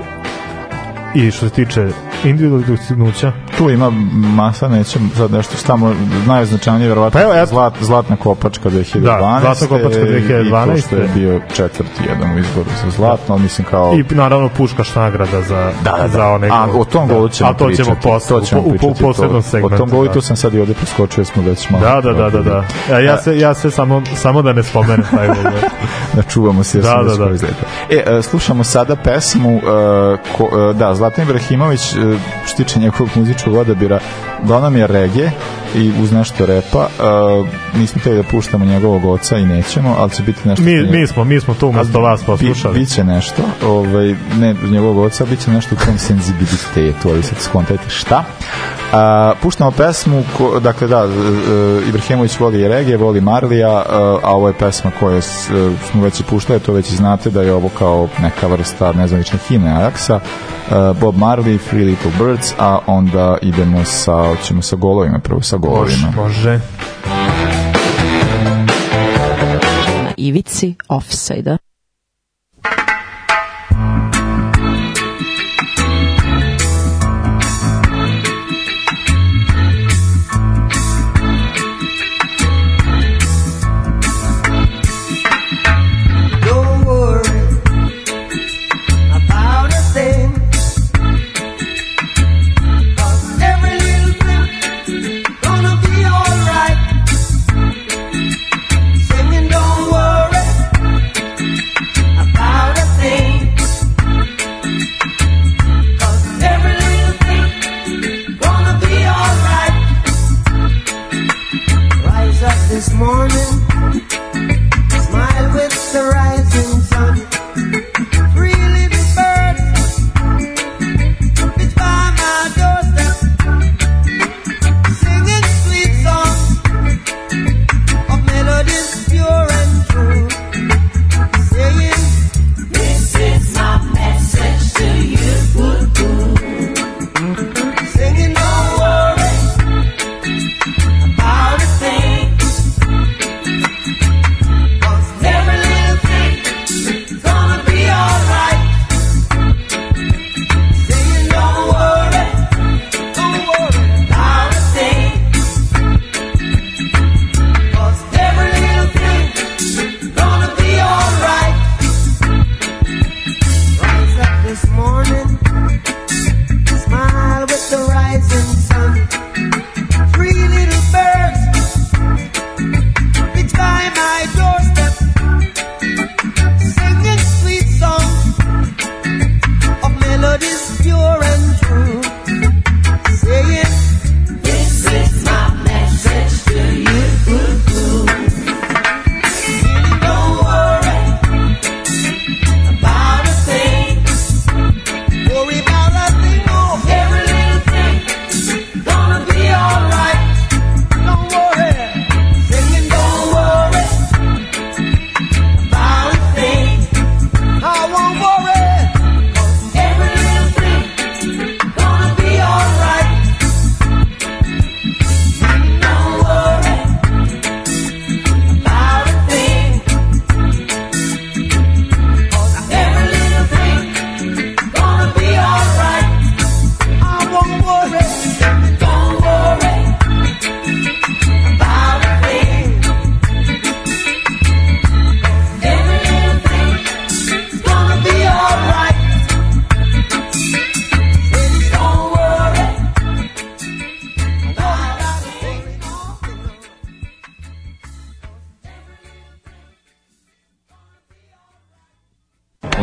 i što se tiče individualnih dostignuća, Tu ima masa, nećem sad nešto tamo, najznačajnije verovatno Pa evo, eto. zlat, zlatna kopačka 2012. Da, zlatna kopačka I 2012. to što je bio četvrti jedan u izboru za zlatno, ali mislim kao... i naravno puškaš nagrada za, Da, da, da. za one A o tom golu ćemo A to ćemo pričati. posle, to ćemo u, u, u pričati, to- segmentu. O tom golu da. tu sam sad i ovde preskočio, smo već malo. Da, da, da, da, da. Ja, ja, se, ja se samo, samo da ne spomenem taj gol. Da. da čuvamo se. jer Da, sam da, da. izletao. E, e, slušamo sada pesmu, e, ko, e, da, Zlatan Ibrahimović, e, e, što tiče njegovog muzičkog odabira, uglavnom je reggae i uz nešto repa. Uh, nismo htjeli da puštamo njegovog oca i nećemo, ali će biti nešto... Mi, njeg- mi smo, mi smo tu umesto vas poslušali. Bi, biće nešto, ovaj, ne njegovog oca, biće nešto u tom senzibilitetu, ali sad skontajte šta. A, puštamo pesmu, ko, dakle da, uh, Ibrahimović voli i reggae, voli Marlija, uh, a ovo je pesma koju uh, smo već i puštali, to već i znate da je ovo kao neka vrsta nezvanične himne Ajaxa. Uh, Bob Marley, Three Little Birds, a onda idemo sa, hoćemo sa golovima, prvo sa golovima. Može. Na ivici offside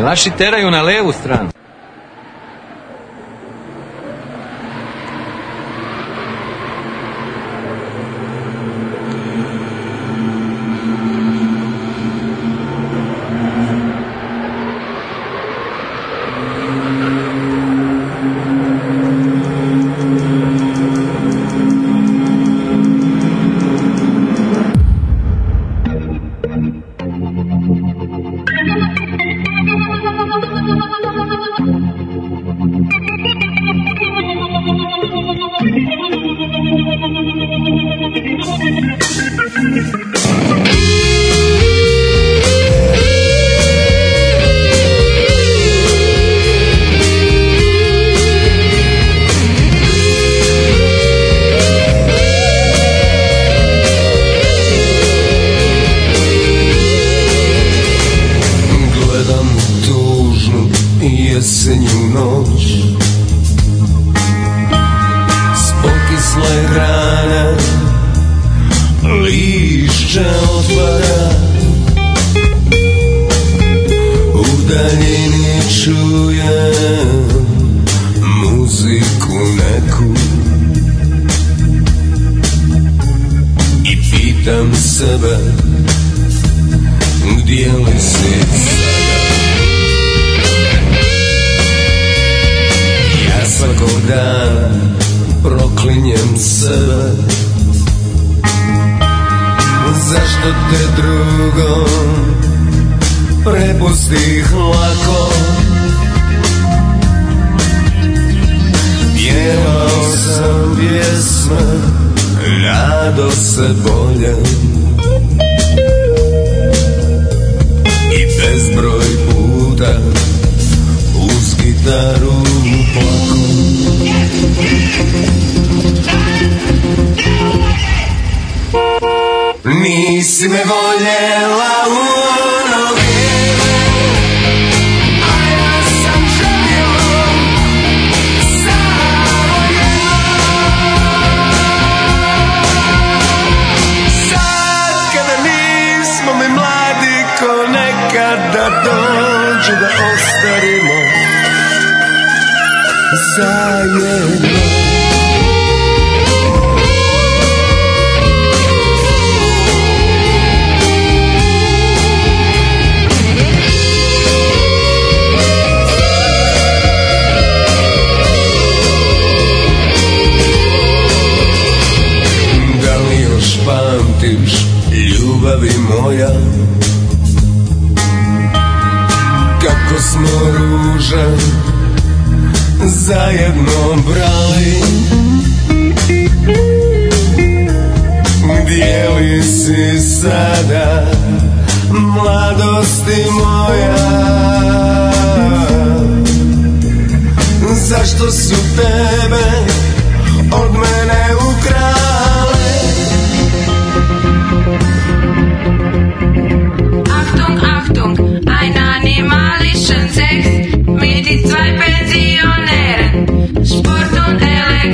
Naši teraju na levu stranu. Sam pjesme Rado se bolje I bezbroj puta Uz gitaru plako Nisi me voljela u zajedno Da li još pamtiš ljubavi moja? Kako smo ruže zajedno brali Gdje li si sada mladosti moja. Zašto su tebe od mene ukrale Achtung, Achtung, ein animalischen Sex mit die zwei Pensionären.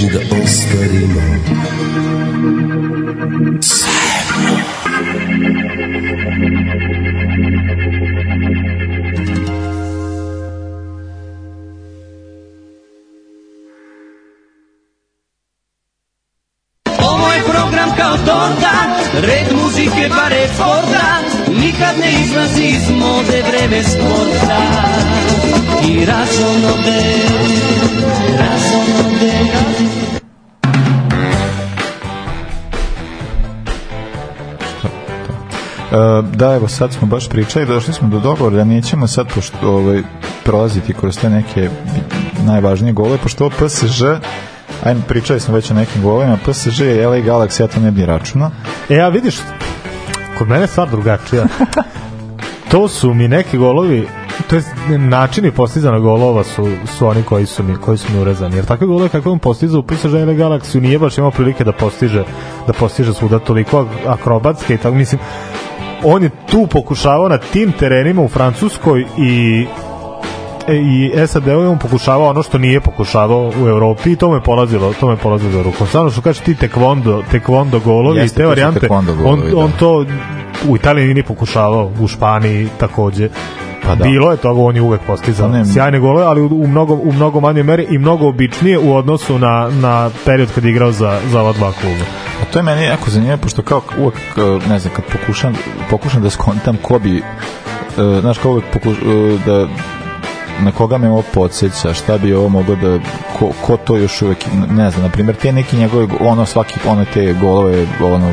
dođi da evo sad smo baš pričali, došli smo do dogovora da nećemo sad pošto, ovaj, prolaziti kroz te neke najvažnije gole, pošto ovo PSG ajme, pričali smo već o nekim golovima, PSG i LA Galaxy, ja to ne bi računao. E, a vidiš, kod mene je stvar drugačija. to su mi neki golovi, to je načini postizana golova su, su oni koji su mi koji su mi urezani. Jer takve golove kakve on postiza u PSG ili Galaxiju nije baš imao prilike da postiže da postiže svuda toliko akrobatske i tako mislim on je tu pokušavao na tim terenima u Francuskoj i i SAD je on pokušavao ono što nije pokušavao u Evropi i to me polazilo, to me polazilo za rukom. Stvarno što kaže ti tekvondo, tekvondo golovi Jeste, i te varijante, tekvondo on, golovi, da. on to u Italiji nije pokušavao, u Španiji takođe. Pa da. Bilo je toga, on je uvek postizao Pa ne, sjajne golove, ali u, u mnogo, u mnogo manje meri i mnogo običnije u odnosu na, na period kad je igrao za, za ova dva kluba. A to je meni jako zanimljivo, pošto kao uvek, e, ne znam, kad pokušam, pokušam da skontam ko bi e, znaš kao uvek pokuš, e, da na koga me ovo podsjeća, šta bi ovo moglo da, ko, ko to još uvek, ne znam, na primjer, te neki njegove, ono svaki, one te golove, ono,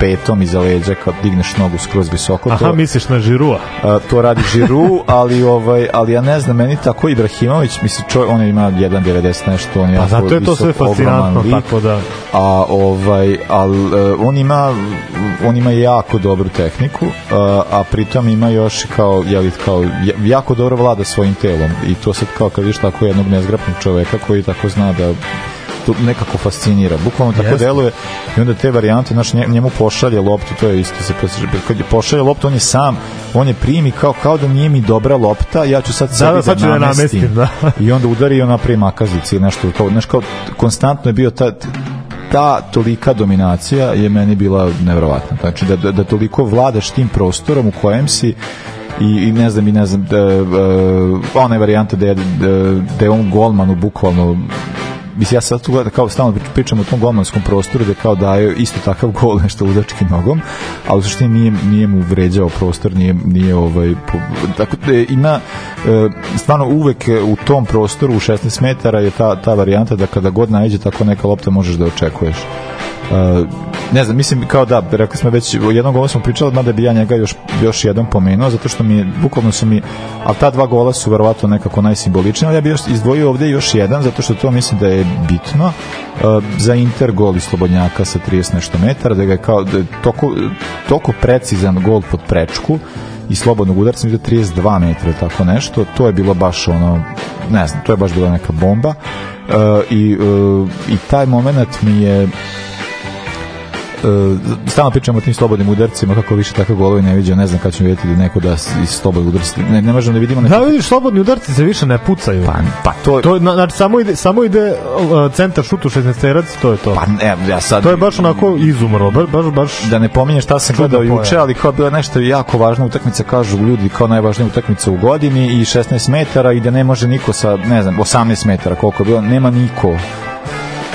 petom iza leđa kad digneš nogu skroz visoko Aha, to, misliš na Žirua? a, to radi Žiru, ali ovaj ali ja ne znam, meni tako Ibrahimović, mislim čovjek on ima 1.90 nešto, on je Pa zato je to sve fascinantno, lik, tako da... a ovaj al e, on ima on ima jako dobru tehniku a, a pritom ima još kao je li kao ja- jako dobro vlada svojim telom i to sad kao kad vidiš tako jednog nezgrapnog čoveka koji tako zna da nekako fascinira. Bukvalno tako Jeste. deluje i onda te varijante, znaš, nje- njemu pošalje loptu, to je isto se kad je pošalje loptu, on je sam, on je primi kao, kao da nije mi dobra lopta, ja ću sad sebi da, sad ću da namestim, da. I onda udari i on napravi makazici, nešto, kao, znaš, kao, konstantno je bio ta, ta tolika dominacija je meni bila nevrovatna. Znači da, da, da toliko vladaš tim prostorom u kojem si i, i ne znam i ne znam da, uh, ona je varijanta da je, da, da je on golmanu bukvalno mislim ja sad tu gledam kao stalno prič- pričam o tom golmanskom prostoru da kao daje isto takav gol nešto ludačkim nogom ali u suštini nije, nije mu vređao prostor nije, nije ovaj po, tako da ima e, stvarno uvek u tom prostoru u 16 metara je ta, ta varijanta da kada god najđe tako neka lopta možeš da očekuješ. Uh, ne znam, mislim kao da, rekli smo već, o jednom golu smo pričali, mada bi ja njega još, još jednom pomenuo, zato što mi je, bukvalno su mi, ali ta dva gola su verovatno nekako najsimboličniji, ali ja bih još izdvojio ovde još jedan, zato što to mislim da je bitno, uh, za Inter gol iz Slobodnjaka sa 30 nešto metara, da ga je kao, da je toliko, toliko precizan gol pod prečku, i slobodnog udarca mi 32 metra tako nešto, to je bilo baš ono, ne znam, to je baš bila neka bomba. Uh, i, uh, i taj moment mi je stalno pričamo o tim slobodnim udarcima kako više takve golovi ne viđa ne znam kad ćemo vidjeti da neko da iz slobodnog udarca ne, ne možemo da vidimo neko... Da, vidiš, slobodni udarci se više ne pucaju. pa, pa to, To na- znači, samo ide, samo ide uh, centar šut u 16 to je to. pa ne, ja sad to je baš onako izumrlo, baš, baš, baš da ne pominjem šta sam gledao juče, ali kao bila nešto jako važna utakmica, kažu ljudi kao najvažnija utakmica u godini i 16 metara i da ne može niko sa, ne znam, 18 metara koliko je bilo, nema niko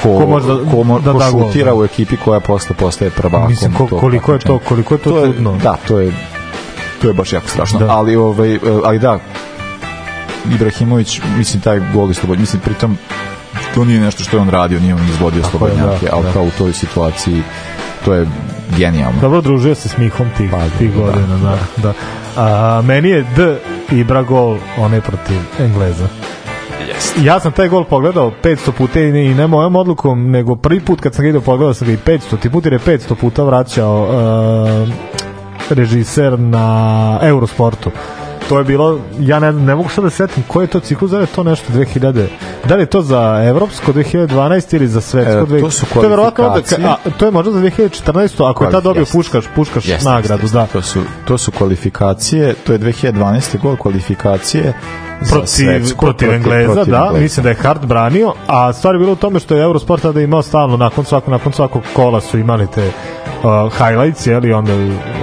ko, Ko može da- ko, mo- da ko da šutira da. u ekipi koja posle postaje prvakom. Mislim, ko- koliko je to- koliko je to čudno. Da, to je to je baš jako strašno. Da. Ali ovaj ali da Ibrahimović, mislim taj gol je slobodan, mislim pritom to nije nešto što je on radio, nije on izvodio slobodnjake, da, ali da. kao u toj situaciji to je genijalno. Dobro družio se s Mihom tih, Pa, tih da, godina, da. da. A, meni je D Ibra gol onaj protiv Engleza. Ja sam taj gol pogledao 500 puta i ne, mojom odlukom, nego prvi put kad sam ga ideo pogledao sam ga i 500, ti put jer je 500 puta vraćao uh, režiser na Eurosportu. To je bilo, ja ne, ne mogu sad da se setim koji je to ciklus, da li je to nešto 2000, da li je to za evropsko 2012 ili za svetsko E, 2000? to su to je verovatno onda, a, to je možda za 2014. ako je tad dobio Jeste. puškaš, puškaš Jeste, nagradu, jeste, da. To su, to su kvalifikacije, to je 2012. gol kvalifikacije protiv, protiv, Engleza, protiv da, Engleza. mislim da je Hart branio, a stvar je bilo u tome što je Eurosport tada imao stalno, nakon svakog, nakon svakog kola su imali te uh, highlights, jeli, onda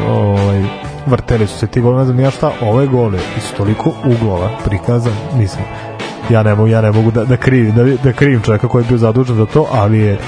ovaj, vrteli su se ti gol, ne znam ja šta, ove gole iz toliko uglova prikazan, mislim, ja ne mogu, ja ne mogu da, da krivim, da, da krivim čovjeka koji je bio zadužen za to, ali je,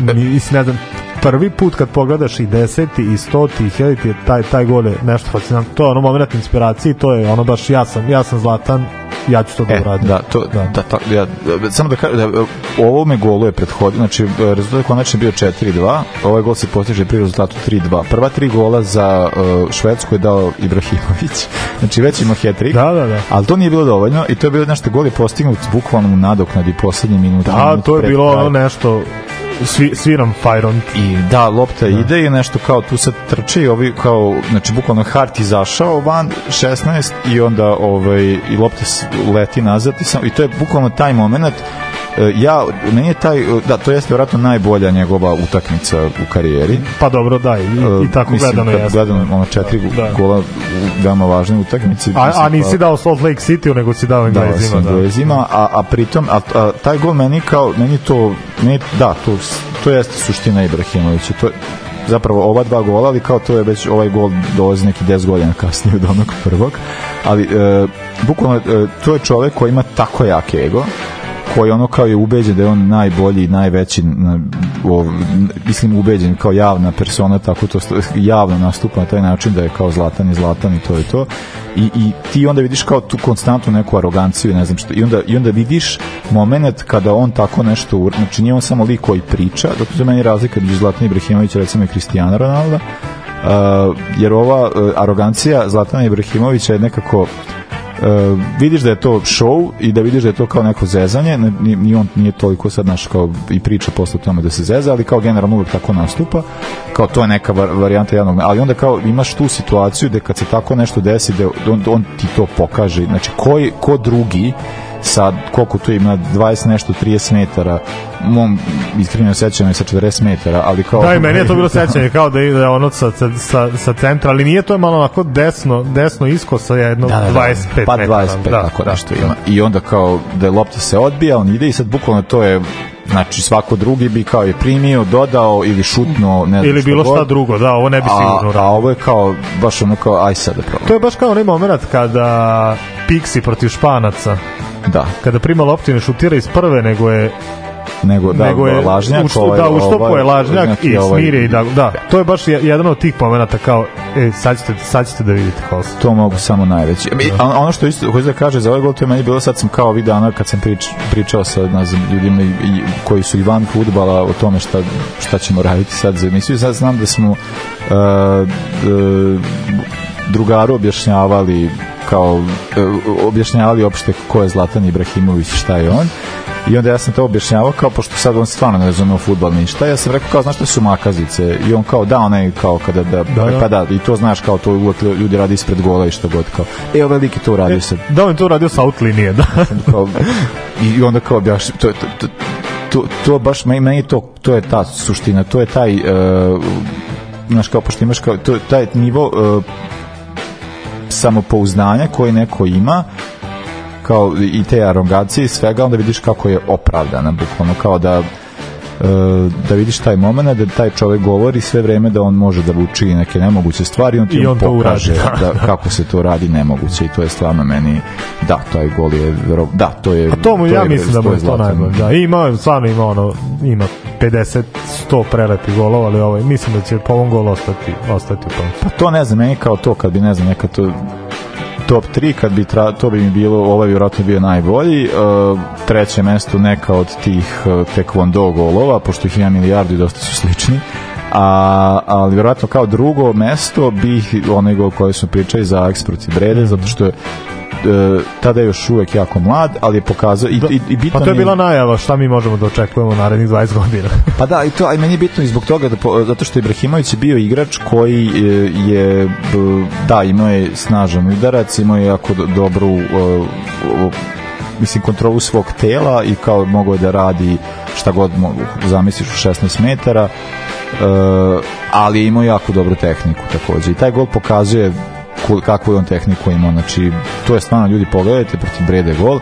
mislim, ne znam, prvi put kad pogledaš i deseti i stoti i hiljaditi je taj, taj gol je nešto fascinantno to je ono moment inspiracije to je ono baš ja sam, ja sam zlatan ja ću to da E, uradim da, to, da. da, to, ja, samo da kažem, da, ovo me golo je prethodio, znači rezultat je konačno bio 4-2, ovaj gol se postiže pri rezultatu 3-2. Prva tri gola za uh, Švedsku je dao Ibrahimović, znači već ima hat-trick, da, da, da. ali to nije bilo dovoljno i to je bilo nešto gol je postignut bukvalno u nadoknadi poslednje minute. da, minut to je bilo ono nešto svi, sviram Fajron I da, lopta ide i nešto kao tu sad trče i ovi kao, znači bukvalno Hart izašao van 16 i onda ovaj, i lopta leti nazad i, sam, i to je bukvalno taj moment E, ja, meni je taj, da, to jeste vjerojatno najbolja njegova utakmica u karijeri. pa dobro da i, i tako Mislim, gledano jeste gledano ono četiri Da. gola u veoma važnoj utakmici. a, mislim, a nisi dao Salt Lake City nego si dao da, Englezima sa Englezima, a, a pritom, a, a, taj gol meni kao, meni to, meni, da, to, to jeste suština Ibrahimovića, to je, zapravo ova dva gola, ali kao to je već ovaj gol dolazi neki 10 godina kasnije od onog prvog, ali e, bukvalno e, to je čovek koji ima tako jak ego, koji ono kao je ubeđen da je on najbolji, najveći, na, o, mislim ubeđen kao javna persona, tako to javno nastupa na taj način da je kao zlatan i zlatan i to je to. I, i ti onda vidiš kao tu konstantnu neku aroganciju i ne znam što. I onda, i onda vidiš moment kada on tako nešto, ur- znači nije on samo lik koji priča, je za meni razlika između Zlatana Ibrahimovića recimo i Kristijana Ronalda, Uh, jer ova uh, arogancija Zlatana Ibrahimovića je nekako uh, vidiš da je to show i da vidiš da je to kao neko zezanje, ni on nije toliko sad naš kao i priča posle tome da se zeza, ali kao generalno uvek tako nastupa, kao to je neka var, varijanta jednog, ali onda kao imaš tu situaciju da kad se tako nešto desi, da on, on ti to pokaže, znači ko, je, ko drugi sad koliko tu ima 20 nešto 30 metara mom iskreno sećam je sa 40 metara ali kao Da, i meni je to bilo sećanje kao da ide ono sa, sa, sa, centra, ali nije to je malo onako desno, desno isko sa jedno da, da, da. 25 pa metara. 25 da, tako da, nešto ima i onda kao da je lopta se odbija on ide i sad bukvalno to je znači svako drugi bi kao je primio, dodao ili šutnuo, ne znam Ili bilo šta god. drugo, da, ovo ne bi sigurno a, a ovo je kao baš ono kao aj sad da probam. To je baš kao onaj moment kada Pixi protiv Španaca, Da, kada prima loptu ne šutira iz prve, nego je nego da, nego je lažnjak, uštu, ovaj, da, uštopuje ovaj, lažnjak i ovaj- smiri i da, da, to je baš je- jedan od tih momenata kao, e, sad ćete, sad ćete da vidite kao se. to mogu samo najveći. Mi, a ono što isto hoću da kaže za ovaj gol, to je meni bilo sad sam kao ovih dana kad sam prič, pričao sa ne znam, ljudima i, i, koji su i van fudbala o tome šta, šta ćemo raditi sad za emisiju. Sad znam da smo uh, d- drugaru objašnjavali kao uh, objašnjavali opšte ko je Zlatan Ibrahimović, šta je on. I onda ja sam to objašnjavao kao pošto sad on stvarno ne razume u fudbal ništa. Ja sam rekao kao znaš šta su makazice i on kao da onaj kao kada da, Da, da. pa da i to znaš kao to uvek ljudi radi ispred gola i što god kao. E ovaj lik je to uradio sad Da, on je to radio sa out linije, da. kao, i onda kao objaš to, to, to, to, to baš meni, meni to, to je ta suština to je taj uh, znaš kao pošto imaš kao, to taj nivo uh, samopouzdanja koje neko ima kao i te arogancije i svega onda vidiš kako je opravdana bukvalno kao da e, da vidiš taj moment da taj čovek govori sve vreme da on može da učini neke nemoguće stvari on ti I on to pokaže uradi, da. da, kako se to radi nemoguće i to je stvarno meni da, taj gol je da, to je A to mu ja je- mislim da mu je to najbolje. Da, ima, stvarno ima ono, ima 50, 100 prelepih golova, ali ovaj, mislim da će po ovom golu ostati, ostati u. Pa to ne znam, meni kao to kad bi ne znam neka to top 3 kad bi tra, to bi mi bilo ovaj vjerojatno bio najbolji uh, treće mesto neka od tih uh, taekwondo golova pošto ih ima milijardu i dosta su slični a, ali vjerojatno kao drugo mesto bih onaj gol koji smo pričali za Aks protiv Brede zato što je tada je još uvek jako mlad ali je pokazao i, i, i bitan Pa to je bila najava šta mi možemo da očekujemo u narednih 20 godina. Pa da, i to, a i meni je bitno i zbog toga, da, zato što Ibrahimović je bio igrač koji e, je, da, imao je snažan udarac, imao je jako do- dobru, e, o, mislim, kontrolu svog tela i kao mogao je da radi šta god mogu, zamisliš u 16 metara, e, ali je imao jako dobru tehniku takođe. I taj gol pokazuje kul- kakvu je on tehniku imao, znači, to je stvarno, ljudi, pogledajte protiv Brede gol,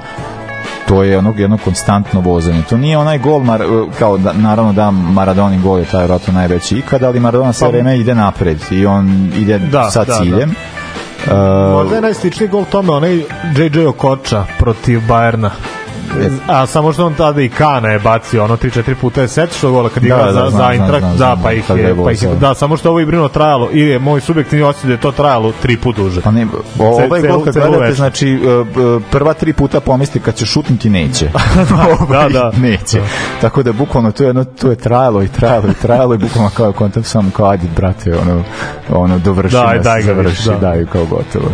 to je onog jedno konstantno vozanje. To nije onaj gol, mar, kao da, naravno da Maradoni gol je taj vjerojatno najveći ikada, ali Maradona sve Pa- vreme ide napred i on ide Da, sa da, ciljem. Uh, Možda je najsličniji gol tome onaj JJ Okoča protiv Bajerna. A samo što on tada i Kana je bacio ono 3-4 puta je set što gola kad Da, igra da, za, znam, za Eintracht, znam, da, znam, pa ih je, pa ih je, da, samo što ovo je Ibrino trajalo ili je moj subjektivni osjećaj da je to trajalo tri puta duže. Pa ne, o, ovaj gol kad gledate, znači uh, uh, prva tri puta pomisli kad će šutnuti neće. da, da. neće. Tako da bukvalno to je jedno, to je trajalo i trajalo i trajalo i bukvalno kao kontakt samo kao ajde brate, ono, ono dovrši Daj, nas, daj ga završi, da. daj kao gotovo.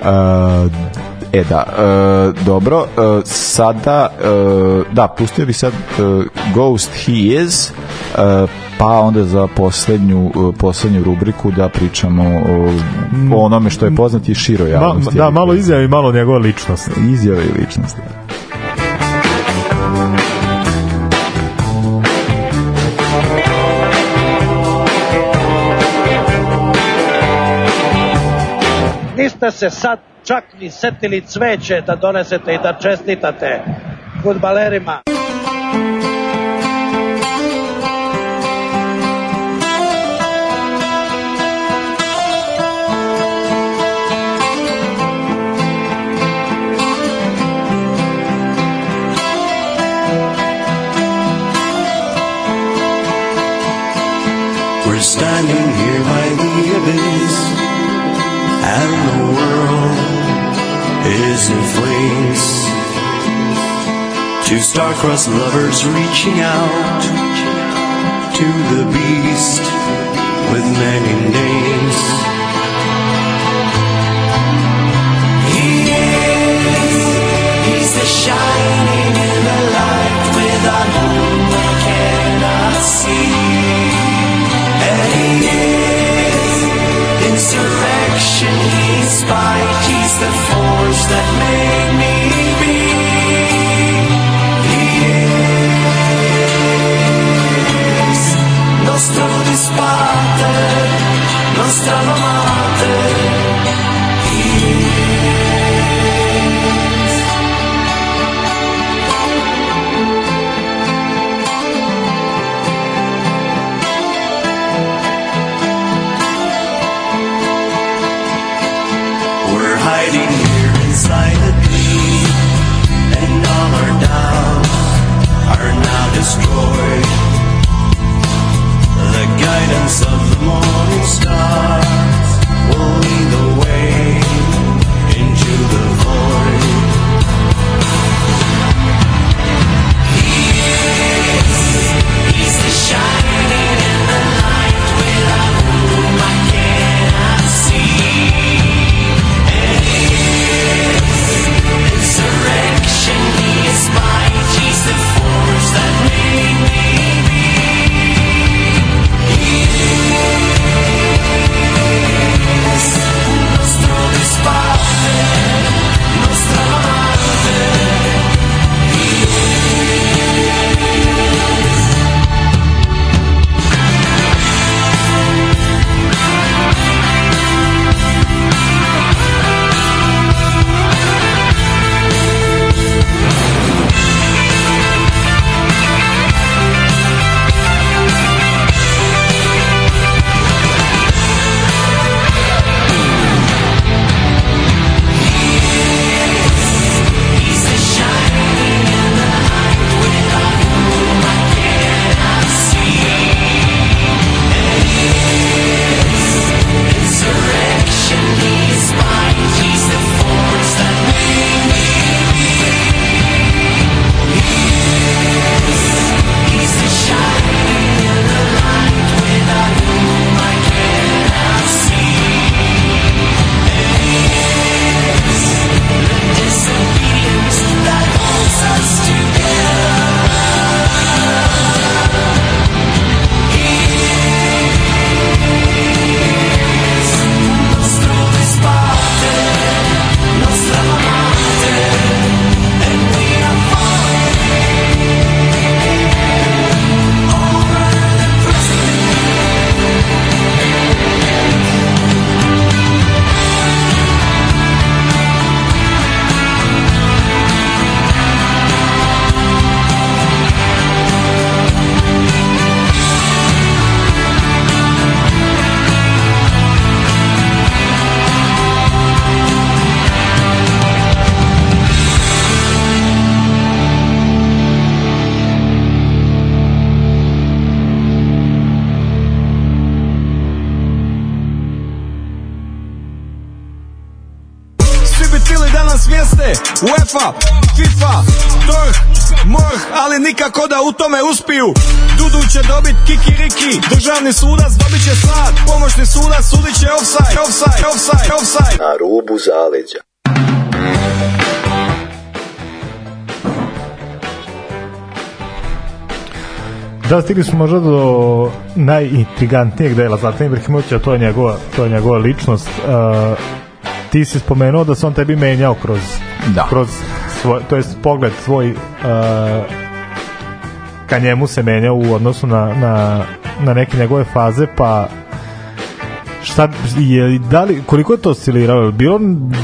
Uh, E da, e, dobro, e, sada, e, da, pustio bi sad e, Ghost He Is, e, pa onda za poslednju, e, poslednju rubriku da pričamo o, o onome što je poznati širo Ma, javnosti. da, malo izjave i malo njegove ličnosti. Izjave i ličnosti. niste se sad čak ni setili cveće da donesete i da čestitate futbalerima. We're standing is in. Two star-crossed lovers reaching out to the beast with many names. He is, he's the shining in the light without whom I cannot see. And he is insurrection, he's spite, nostro disparte, nostra domanda. Are now destroyed. The guidance of the morning star will lead the way into the void. He is, he's the shining powers that be. Da u tome uspiju Dudu će dobit kikiriki Državni sudac dobit će sat Pomoćni sudac sudit će offside Offside, offside, offside Na rubu zaleđa. Da, stigli smo možda do najintrigantnijeg dela Zlatan Ibrahimovića, to je njegova, to je njegova ličnost. Uh, ti si spomenuo da se on tebi menjao kroz, Da. kroz svoj, to jest pogled svoj uh, ka njemu se menjao u odnosu na, na, na neke njegove faze, pa šta je da li koliko je to osciliralo bilo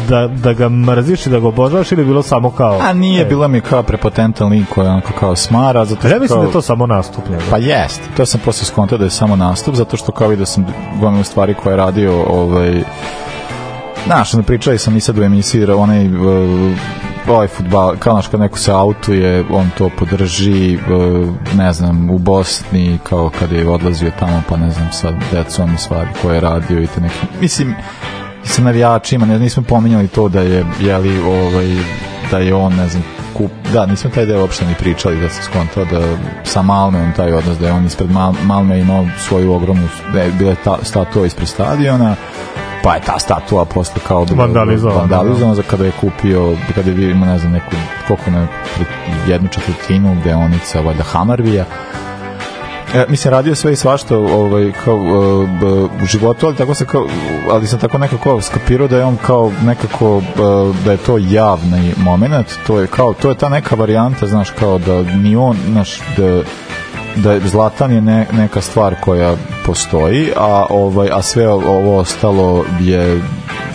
da, da ga mrziš i da ga obožavaš ili bilo samo kao A nije, e, bilo mi kao prepotentan lik koji onako kao smara. Zato ja mislim kao, da je to samo nastup njegov. Pa jest, to sam posle skontao da je samo nastup, zato što kao vidio sam gomilu stvari koje je radio, ovaj, znaš, pričali sam i sad u emisiji, onaj, uh, ovaj futbal, kao naš kad neko se autuje, on to podrži, e, ne znam, u Bosni, kao kad je odlazio tamo, pa ne znam, sa decom i stvari koje je radio i te neki, mislim, sa navijačima, ne, nismo pominjali to da je, jeli, ovaj, da je on, ne znam, kup, da, nismo taj deo uopšte ni pričali da se skontao da sa Malmeom taj odnos, da je on ispred Mal, Malme imao svoju ogromnu, da je bila ta, statua ispred stadiona, pa je ta statua posle kao da Vandalizovana, vandalizovana za kada je kupio kada je bio imao ne znam neku koliko ne jednu četvrtinu deonica valjda Hamarvija E, mislim, radio sve i svašta ovaj, kao, e, b, u životu, ali tako se kao, ali sam tako nekako skapirao da je on kao nekako, e, da je to javni moment, to je kao, to je ta neka varijanta, znaš, kao da ni on, znaš, da, da je Zlatan je ne, neka stvar koja postoji, a ovaj a sve ovo ostalo je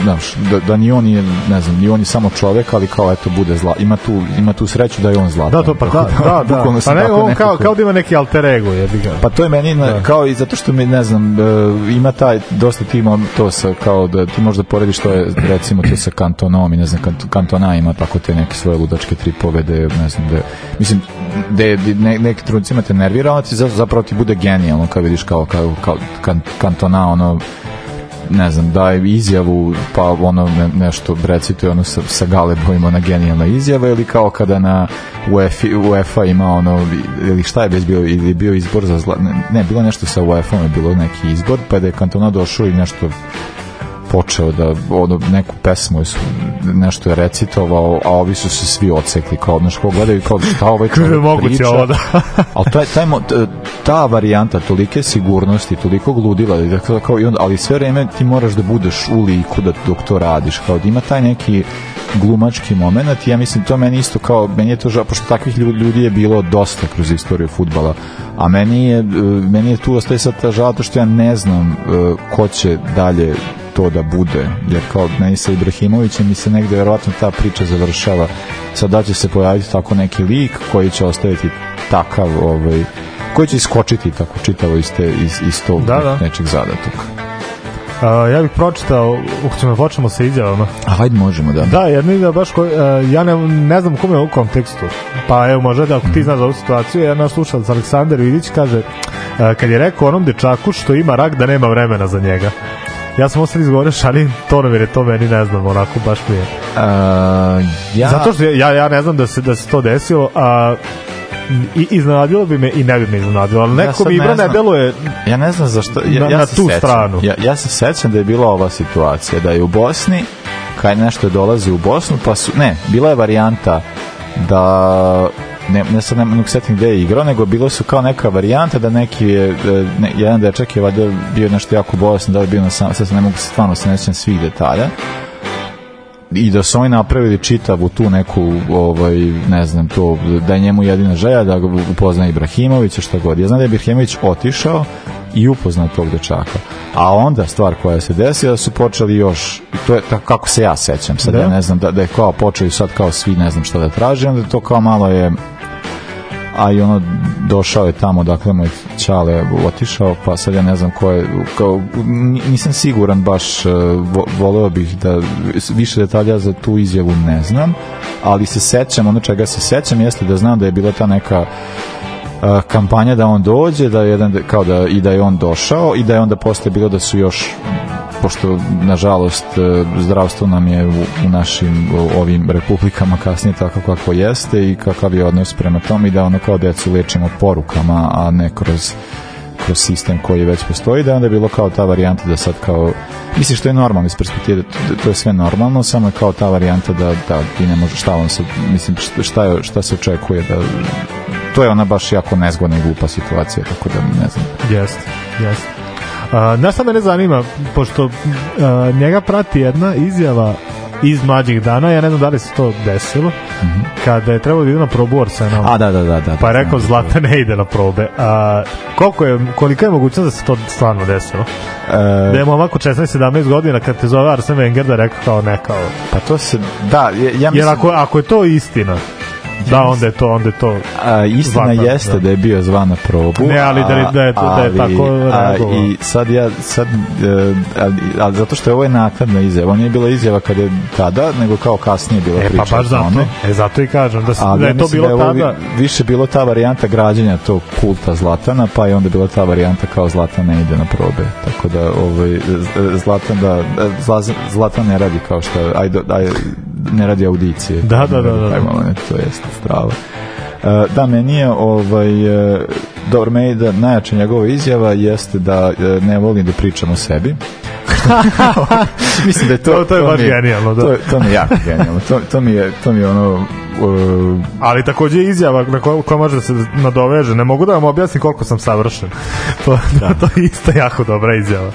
znaš, da, da ni on nije, ne znam, ni on je samo čovjek, ali kao eto bude zla. Ima tu, ima tu sreću da je on zlatan. Da, to pa da, da, da. Bukvalno Pa ne, on kao, nekako- kao da ima neki alter ego, ga. Pa to je meni Da. kao i zato što mi ne znam e, ima taj dosta ti ima to sa kao da ti možda porediš to je recimo to sa kantonom i ne znam kant, kantona ima tako te neke svoje ludačke tripove da je, ne znam da je- mislim da je- ne, neki trenucima te nervira ali ti za- zapravo ti bude genijalno kad vidiš kao, kao, kao kan, kantona ono ne znam, daje izjavu, pa ono ne, nešto recituje ono sa, sa Galebom ona genijalna izjava ili kao kada na UEFA, UEFA ima ono, ili šta je bio, ili bio izbor za zla, ne, ne bilo nešto sa UEFA, je bilo neki izbor, pa da je Kantona došao i nešto počeo da ono, neku pesmu nešto je recitovao, a ovi su se svi ocekli kao znaš ko gledaju kao šta ovaj čovjek moguće priča ovo, da? ali taj, taj, ta varijanta tolike sigurnosti, toliko gludila, da kao, i onda, ali sve vreme ti moraš da budeš u liku da, dok to radiš, kao da ima taj neki glumački moment ja mislim to meni isto kao, meni je to žao, pošto takvih lju- ljudi je bilo dosta kroz istoriju futbala, a meni je, meni je tu ostaje sad ta žal, to što ja ne znam e, ko će dalje to da bude, jer kao meni sa Ibrahimovićem mi se negde verovatno ta priča završava sad da će se pojaviti tako neki lik koji će ostaviti takav ovaj, koji će iskočiti tako čitavo iz, te, iz, iz tog Da, da. nečeg zadatog A, ja bih pročitao, hoćemo da počnemo sa izjavama. a hajde možemo da Da, jedna izjava baš koji, uh, ja ne, ne znam kome je u kontekstu. Pa evo, možda da ako ti znaš za ovu situaciju, jedna slušalac Aleksandar Vidić kaže, uh, kad je rekao onom dečaku što ima rak da nema vremena za njega. Ja sam ostali izgovorio šalim tonom jer je to meni ne znam, onako baš mi je. A, ja, Zato što ja, ja ne znam da se, da se to desilo, a i iznenadilo bi me i ne bi me iznenadilo, ali Ja neko sad mi ne ne deluje ja ne znam zašto ja, Na- ja na tu sećam, stranu. ja, ja se sećam da je bila ova situacija da je u Bosni kad nešto dolazi u Bosnu pa su, ne, bila je varijanta da ne, ne sad ne mogu setim gde je igrao, nego bilo su kao neka varijanta da neki je, e, ne, jedan dečak je valjda bio nešto jako bolesno, da je bio na sam, sad se ne mogu stvarno se ne sjećam svih detalja, i da su oni napravili čitavu tu neku ovaj ne znam to da je njemu jedina želja da ga upozna Ibrahimovića šta god. Ja znam da je Ibrahimović otišao i upoznao tog dečaka. A onda stvar koja se desila su počeli još to je tako kako se ja sećam sad Da. ja ne znam da, da je kao počeli sad kao svi ne znam šta da traže onda to kao malo je a i ono došao je tamo dakle moj čale otišao pa sad ja ne znam ko je kao, nisam siguran baš e, vo, voleo bih da više detalja za tu izjavu ne znam ali se sećam ono čega se sećam jeste da znam da je bila ta neka a, kampanja da on dođe da je jedan kao da i da je on došao i da je onda posle bilo da su još pošto nažalost e, zdravstvo nam je u, u našim u ovim republikama kasnije tako kako jeste i kakav je odnos prema tome i da ono kao decu lečimo porukama a ne kroz kroz sistem koji već postoji da je onda bilo kao ta varijanta da sad kao mislim što je normalno iz perspektive to, to je sve normalno samo je kao ta varijanta da, da ti ne može šta on se mislim šta, je, šta se očekuje da to je ona baš jako nezgodna i glupa situacija tako da ne znam Jeste, jeste. Uh, Znaš šta mene zanima, pošto uh, njega prati jedna izjava iz mlađih dana, ja ne znam da li se to desilo, kada je trebalo da ide na probu Arsenal. a da da da da Pa je rekao znam. Zlatan ne ide na probe. A, koliko je, kolika je mogućnost da se to stvarno desilo? E, Da je momak od 16-17 godina kad te zove Arsen Wenger da rekao kao ne kao. pa to se da ja, ja Jer mislim ako, ako je to istina, Da, onda je to, onda je to. A, istina Zlatan, jeste da. da. je bio zvan na probu. Ne, ali da je- a- da je- da je tako a, reagovao. I sad ja, sad, e, ali, ali zato što je ovo je nakladna izjava. Ovo nije bila izjava kada je tada, nego kao kasnije bila E, priča. pa baš zato. E, zato i kažem da, s- Ali da je to bilo da je tada. vi- više bilo ta varijanta građenja tog kulta Zlatana, pa je onda bila ta varijanta kao Zlatan ne ide na probe. Tako da ovaj, Zlatan, da, Zla- Zlatan ne radi kao što, ajde, ajde, ne radi audicije. Da, da, da, da. Taj moment, to jeste strava. E, da, meni je ovaj, e, dobro, meni da najjača njegova izjava jeste da e, ne volim da pričam o sebi. Mislim da je to... To- to je baš genijalno, da. To, to mi je jako genijalno. To, to, mi je, to mi je ono... e, Ali takođe izjava na koja, koja može da se nadoveže. Ne mogu da vam objasnim koliko sam savršen. To, da. to je isto jako dobra izjava.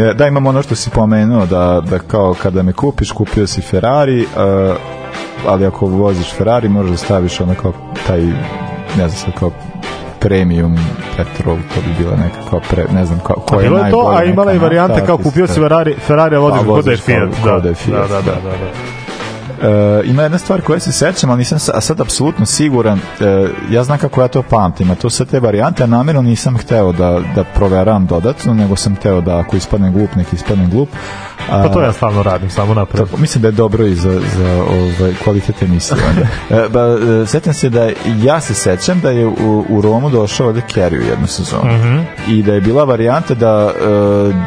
E, Da, imamo ono što si pomenuo, da, da kao kada me kupiš, kupio si Ferrari, uh, ali ako voziš Ferrari, možeš da staviš ono kao taj, ne znam sad, kao premium petrol, to bi bila neka kao pre, ne znam kao, koja je bilo je to, najbolja a imala i varijanta nafta, kao kupio si Ferrari, Ferrari a voziš Pa, ga kod da je voziš Fiat. Da, da da, da, da. da, E, ima jedna stvar koja se sećam, ali nisam sa- sad apsolutno siguran, e, ja znam kako ja to pamtim, a to sve te varijante, a namjerno nisam hteo da, da proveram dodatno, nego sam hteo da ako ispadne glup, nek ispadne glup. A, Pa to ja stalno radim, samo napred. Tako, mislim da je dobro i za, za ovaj, kvalitet emisije. Onda. E, ba, sećam se da ja se sećam da je u, u Romu došao ovde Kerry u jednu sezonu. Mhm. I da je bila varijanta da,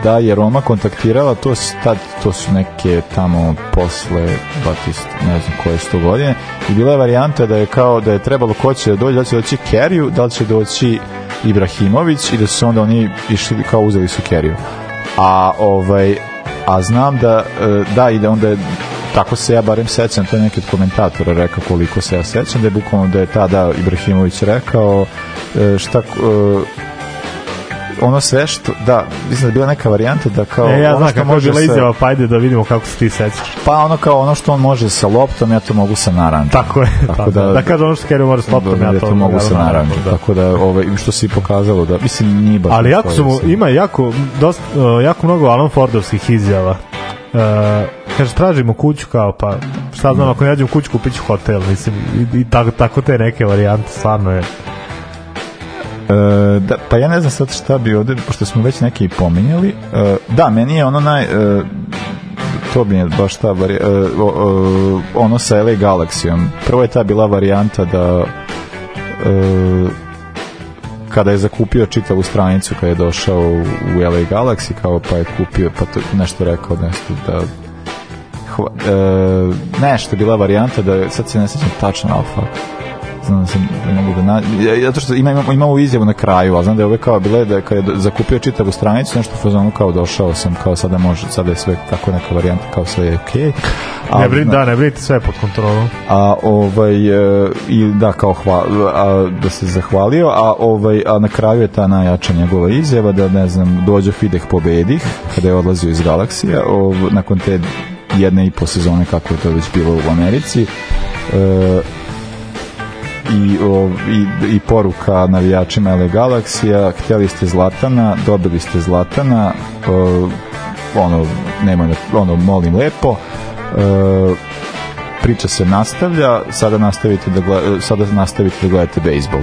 da je Roma kontaktirala, to, tad, to su neke tamo posle Batist, ne znam koje sto godine, i bila je varijanta da je kao da je trebalo ko će da dođe, da će doći Kerry, da će doći Ibrahimović i da su onda oni išli kao uzeli su Kerry. A ovaj a znam da e, da i da onda je tako se ja barem sećam, to je neki od komentatora rekao koliko se ja sećam, da je bukvalno da je tada Ibrahimović rekao e, šta e, ono sve što, da, mislim da je bila neka varijanta da kao E, ja ono znam kako može bila sa- izjava, pa ajde da vidimo kako se ti sećaš. pa ono kao ono što on može sa loptom, ja to mogu sa naranđom. Tako je, tako, da, da kaže ono što Kerry može s loptom, da, ja ja to, to mogu sa naranđom. da. Tako da, ovaj, što se i pokazalo, da, mislim, nije baš... Ali jako su mu, da ima jako, dosta, uh, jako mnogo Alan Fordovskih izjava. Uh, kaže, tražimo kuću kao, pa šta znam, ako ne nađem kuću, kupit ću hotel, mislim, i, i tako, tako te neke varijante, stvarno je. E, da, pa ja ne znam sad šta bi ovde, pošto smo već neke i pominjali. E, da, meni je ono naj... E, to bi je baš ta vari, e, o, ono sa LA Galaxijom. Prvo je ta bila varijanta da e, kada je zakupio čitavu stranicu kada je došao u, LA Galaxy kao pa je kupio pa to nešto rekao nešto da hva, e, nešto je bila varijanta da sad se ne sjećam tačno alfa znam sam ne mogu da zato što ima, ima, ima ovu izjavu na kraju, a znam da je ove kao bile da kad je zakupio čitavu stranicu, nešto u fazonu kao došao sam, kao sada može, sada je sve tako neka varijanta, kao sve je okej. A, Ne brin, da, ne brinite sve pod kontrolom. a ovaj e, i da kao hva, a, da se zahvalio a ovaj a na kraju je ta najjača njegova izjava da ne znam dođe Fideh pobedih kada je odlazio iz galaksija ov, nakon te jedne i po sezone kako je to već bilo u Americi e, i, o, i, i poruka navijačima LA Galaksija htjeli ste Zlatana, dobili ste Zlatana o, ono, nema, ono, molim lepo e, priča se nastavlja, sada nastavite da gleda, sada nastavite da gledate bejsbol.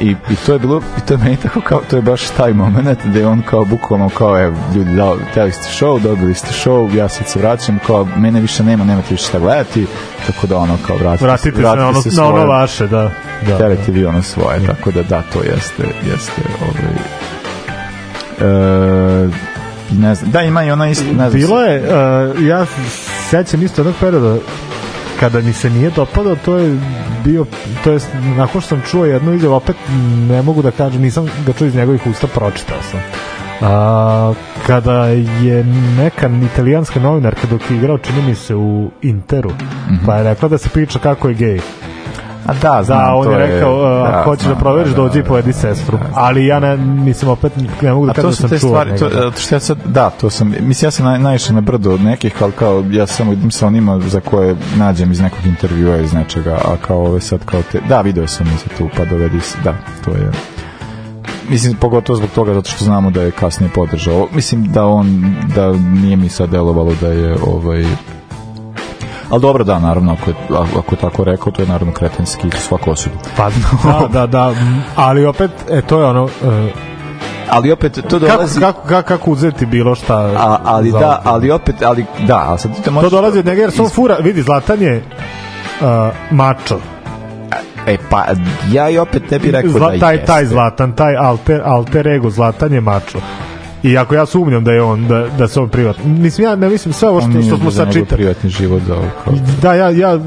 I, I to je bilo, i to je meni tako kao, to je baš taj moment da je on kao bukvalno kao, evo, ljudi, da, teli ste show, dobili ste show, ja sad se vraćam, kao, mene više nema, nemate više šta gledati, tako da ono, kao, vratite, Vratite se na ono, na ono svoje- vaše, da. da. terete vi ono svoje, tako da da, to jeste, jeste ovaj, e, ne znam, da ima i ona isto, ne znam, Bilo je, uh, ja se sećam isto jednog perioda kada mi se nije dopadao, to je bio, to je, nakon što sam čuo jednu izjavu, opet ne mogu da kažem, nisam ga čuo iz njegovih usta, pročitao sam. A, kada je neka italijanska novinarka dok je igrao, čini mi se u Interu, pa je rekla da se priča kako je gej. A da, znam, Da, on to je rekao, da, ako hoćeš da proveriš, da, dođi i da, povedi sestru. Ali ja ne, mislim, opet ne mogu da kažem to da su sam te čuo. stvari, to, e, što ja sad, da, to sam, mislim, ja sam naj, naišao na brdo od nekih, ali kao, ja samo idem sa onima za koje nađem iz nekog intervjua, iz nečega, a kao ove sad, kao te, da, video sam mi se tu, pa dovedi se, da, to je, mislim, pogotovo zbog toga, zato što znamo da je kasnije podržao, mislim da on, da nije mi sad delovalo da je, ovaj, Ali dobro, da, naravno, ako je, ako- je tako rekao, to je naravno kretenski svako osudu. Pa da, da, da, ali opet, e, to je ono, e, Ali opet, to dolazi... kako, kako, kako uzeti bilo šta A, ali da, ozbiljno? ali opet, ali da, ali sad ti to To možeš... dolazi od njega jer on fura, vidi, Zlatan je uh, mačo. E, pa, ja i opet ne bih rekao Zla, da taj, jeste. taj Zlatan, taj alter, alter ego Zlatan je mačo. I ako ja sumnjam da je on, da, da se on privatno... Mislim, ja ne mislim sve ovo što, što smo sad njegov čitali. privatni život za ovo. Kao... Da, ja, ja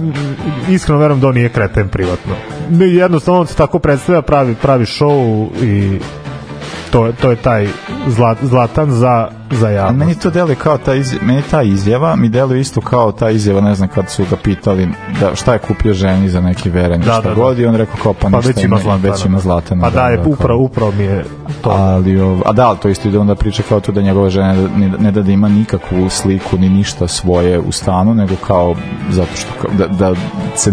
iskreno verujem da on nije kreten privatno. Ne, Jednostavno on se tako predstavlja, pravi, pravi show i to, to je taj zla, zlatan za, za javnost. meni to deluje kao ta izjava, meni ta izjava mi deluje isto kao ta izjava, ne znam kad su ga pitali da šta je kupio ženi za neki veren Da, šta da, da. god i on rekao kao pa, Pa ništa već ima zlatana. već ima zlatana. Pa da, je, kao- upravo, upravo mi je to. ali ov, a da, to isto ide onda priča kao to da njegova žena ne, ne da da ima nikakvu sliku ni ništa svoje u stanu, nego kao zato što kao, da, da, se,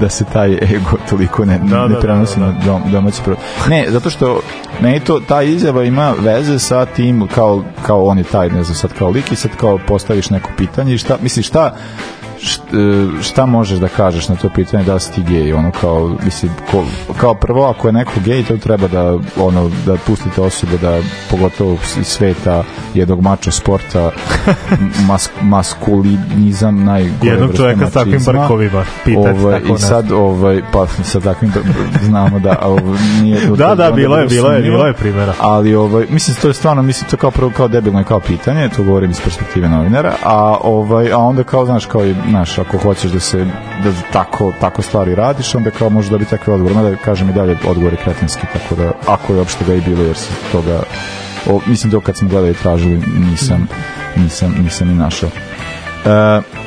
da se taj ego toliko ne, Da, ne da, prenosi da, da. na dom, domaći. Ne, zato što meni to, ta izjava ima veze sa tim kao, kao on je taj, ne znam, sad kao lik i sad kao postaviš neko pitanje i šta, misliš šta št- šta možeš da kažeš na to pitanje da li si ti gej ono kao mislim ko, kao prvo ako je neko gej to treba da ono da pustite osobe da pogotovo iz sveta jednog mača sporta mas, maskulinizam najgore Jednog čoveka s takvim brkovima, pitati ovaj, tako i sad ovaj pa sa takvim znamo da ovo nije Da, da, onda bilo je, bilo je, bilo je primjera. ali ovaj mislim to je stvarno mislim to kao prvo kao debilno i kao pitanje to govorim iz perspektive novinara a ovaj a onda kao znaš kao i znaš ako hoćeš da se da tako tako stvari radiš onda kao možeš dobiti takve odgovore. Da kažem i dalje odgovori kretenski tako da ako je uopšte ga i bilo jer se toga o, mislim da kad sam gledao i tražili nisam nisam nisam ni našao. E,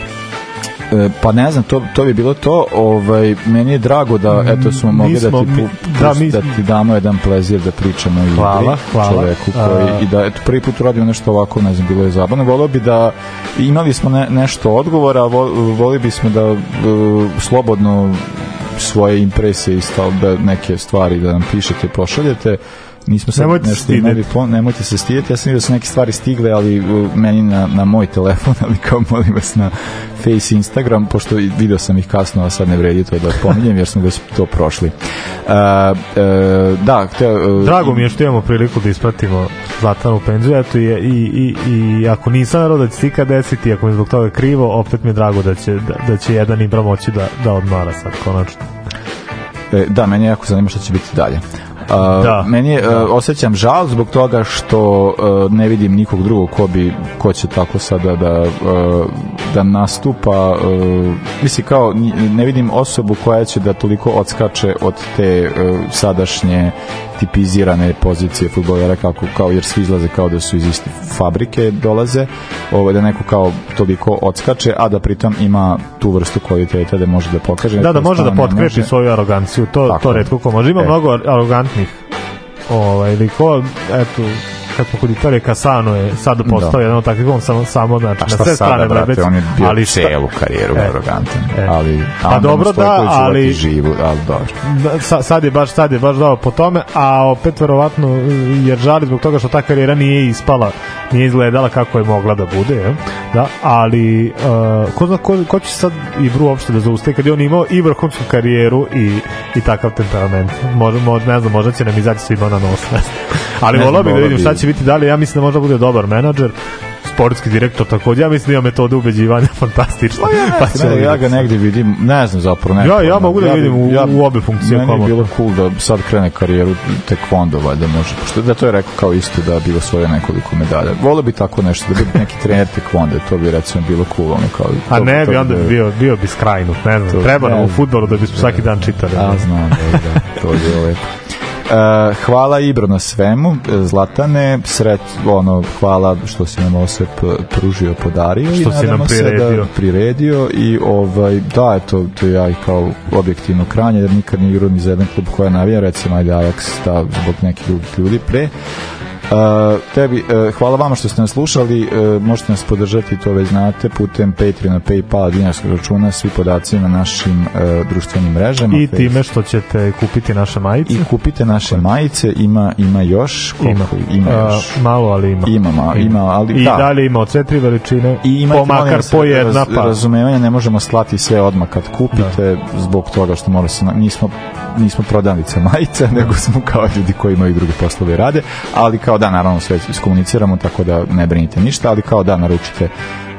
pa ne znam, to, to bi bilo to. Ovaj, meni je drago da eto smo mogli da Nismo ti, pu- da, pust- mi- da ti damo jedan plezir da pričamo i Hvala, hvala. čoveku koji, A- i da eto prvi put radimo nešto ovako, ne znam, bilo je zabavno. Volio bi da imali smo ne, nešto odgovora, vo- volio bismo da e, slobodno svoje impresije isto da neke stvari da nam pišete i pošaljete nismo sad Nemojte se nešto imali po, nemojte se stidjeti, ja sam vidio da su neke stvari stigle, ali meni na, na moj telefon, ali kao molim vas na Face Instagram, pošto video sam ih kasno, a sad ne vredi to da pominjem, jer smo već to prošli. Uh, uh, da, hteo, uh, Drago mi je što imamo priliku da ispratimo Zlatana u penziju, eto je, i, i, i ako nisam naravno da će se ikad desiti, ako mi zbog toga krivo, opet mi je drago da će, da, da će jedan Ibra moći da, da odmara sad, konačno. E, da, meni je jako zanima šta će biti dalje. Da. meni je, uh, osjećam žal zbog toga što uh, ne vidim nikog drugog ko bi ko će tako sada da uh, da nastupa uh, mislim kao ne vidim osobu koja će da toliko odskače od te uh, sadašnje tipizirane pozicije fudbalera kako kao jer svi izlaze kao da su iz iste fabrike dolaze ovaj da neko kao toliko odskače a da pritom ima tu vrstu kvaliteta da može da pokaže Da, da može da potkrepi svoju aroganciju, to, Tako to je. redko ko može. Ima E. mnogo arogantnih ovaj, likova, eto, kad smo kod Italije, Kasano je sad postao Da. jedan od takvih, on samo, samo znači, na sve sada, strane brate, vrebec, on je bio ali šta- celu karijeru E. arogantan. E. Ali, Pa dobro, da, ali- živu, ali dobro. da, sa, sad je baš sad je baš dao po tome, a opet verovatno jer žali zbog toga što ta karijera nije ispala, nije izgledala kako je mogla da bude, je, da, ali uh, ko zna ko, ko će sad Ibru uopšte da zaustavi kad je on imao i vrhunsku karijeru i, i takav temperament. Može, mo, ne znam, možda će nam izaći svima na nos. ne znam. ali volao bih da vidim šta će biti dalje. Ja mislim da možda bude dobar menadžer sportski direktor takođe. Ja mislim da ima metode ubeđivanja fantastična. Pa ćemo Ne, ja ga negde vidim, ne znam zapravo. Ne, Ja- ja mogu da bi- vidim u- u obe funkcije Meni je bilo cool da sad krene karijeru tekvondo, valjda može. Pošto da to je rekao kao isto da bi osvojio nekoliko medalja. Volio bi tako nešto, da bi neki trener tekvonda, to bi recimo bilo cool. Ono kao, A to- ne to bi onda da- bio, bio bi skrajnut, ne znam, To- treba nam u futbolu da bismo svaki dan čitali. A, znam, da, da, to je lepo. E, hvala Ibro na svemu, Zlatane, sret, ono, hvala što si nam ovo sve p- pružio, podario Što si nam se priredio. Da, priredio i ovaj, da, eto, to ja i kao objektivno kranje, jer nikad nije igrao ni za jedan klub koja navija, recimo ajde Ajax, da, zbog nekih drugih ljudi pre, Uh, tebi, uh, hvala vama što ste nas slušali, uh, možete nas podržati, to već znate, putem Patreona, Paypala, dinarskog računa, svi podaci na našim uh, društvenim mrežama. I time što ćete kupiti naše majice. I kupite naše majice, ima, ima još, koliko, ima, A, još. malo, ali ima. Ima, ma, ima, ali I da. dalje ima od sve tri veličine, I imajte, po molim makar po jedna, pa. razumevanja, ne možemo slati sve odmah kad kupite zbog toga što mora se, nismo, nismo prodavnice majice, nego smo kao ljudi koji imaju druge poslove i rade, ali kao da, naravno sve iskomuniciramo, tako da ne brinite ništa, ali kao da, naručite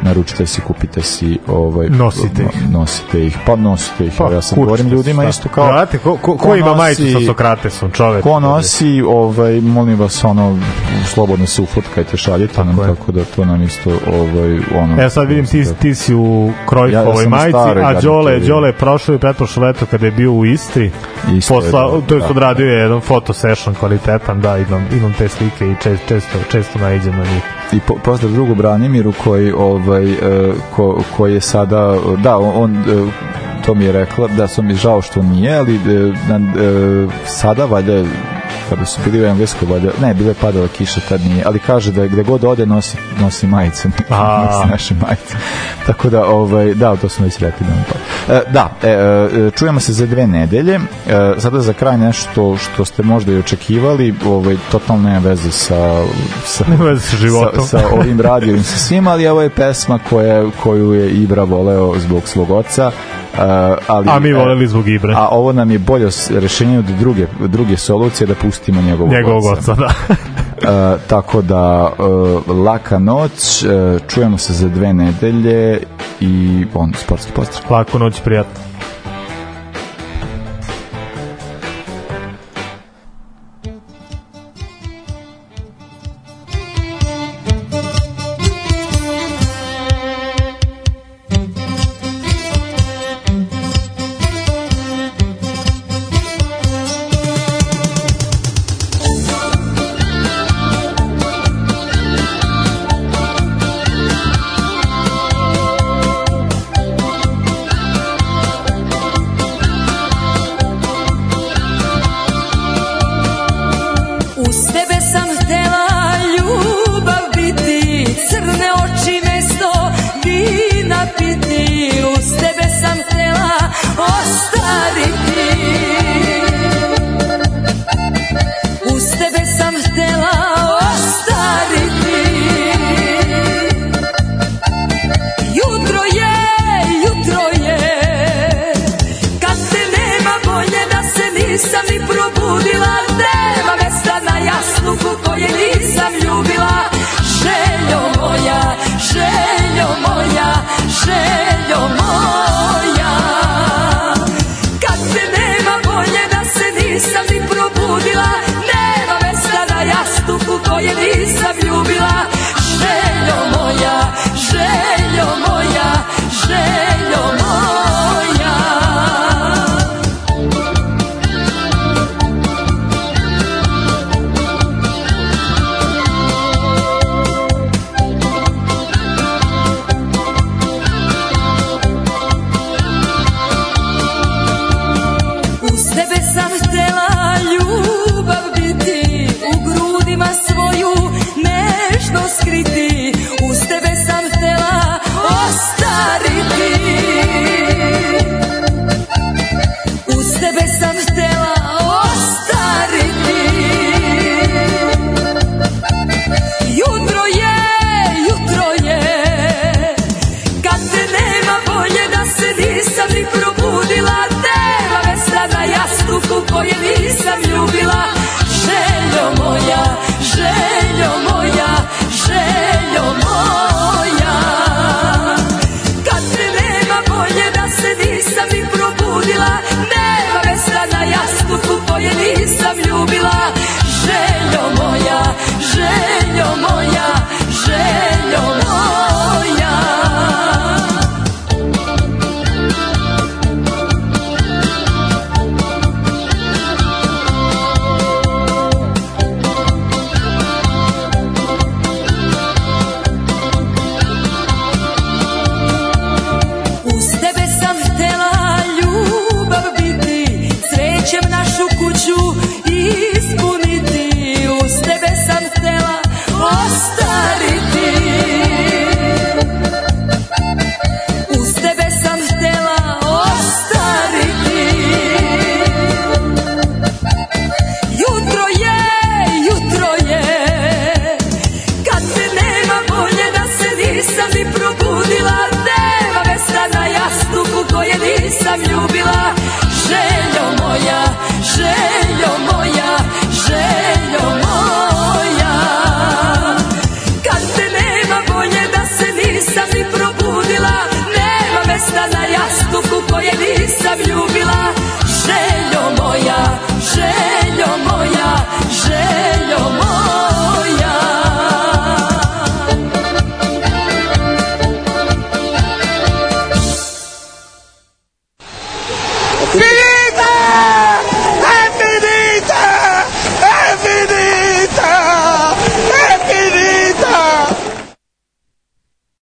naručite si, kupite si ovaj, Nosite ih. no- nosite ih, pa nosite ih, Pa, ja kurčite govorim ljudima šta? isto kao Znate, ko, ko, ko ima majicu sa Sokratesom, čoveč? Ko nosi, ovaj, molim vas, ono, slobodno se ufotkajte, šaljite nam, tako da to nam isto, ovaj, ono... Evo sad vidim ti, ti si u Ja- Krojkovoj ja sam majici, a Đole. Đole je prošlo i pretprošlo leto kada je bio u Istri. Isto je, posla, da, to je da. odradio je jedan foto session kvalitetan, da, imam, imam te slike i čest, često, često naiđem na njih. I po, pozdrav drugu Branimiru koji, ovaj, e, ko, koji je sada, da, on, on e, to mi je rekla, da sam mi žao što nije, ali e, e, sada valjda kada su bili u Engleskoj, valjda, ne, bila je padala kiša, tad nije, ali kaže da je gde god ode nosi, nosi majice, nosi naše majice. Tako da, ovaj, da, to smo već rekli da pa. E, da, e, e, čujemo se za dve nedelje. E, sada za kraj nešto što ste možda i očekivali, ovaj, totalno nema veze sa, sa, Nema veze sa životom. sa, sa ovim radijom sa svima, ali ovo je pesma koja, koju je Ibra voleo zbog svog oca. Ali, A mi voleli zbog Ibre. A ovo nam je bolje rešenje od druge, druge solucije da pustimo njegovog, Njegovog oca, da. Uh, tako da uh, laka noć uh, čujemo se za dve nedelje i on sportski pozdrav Laku noć, prijatno.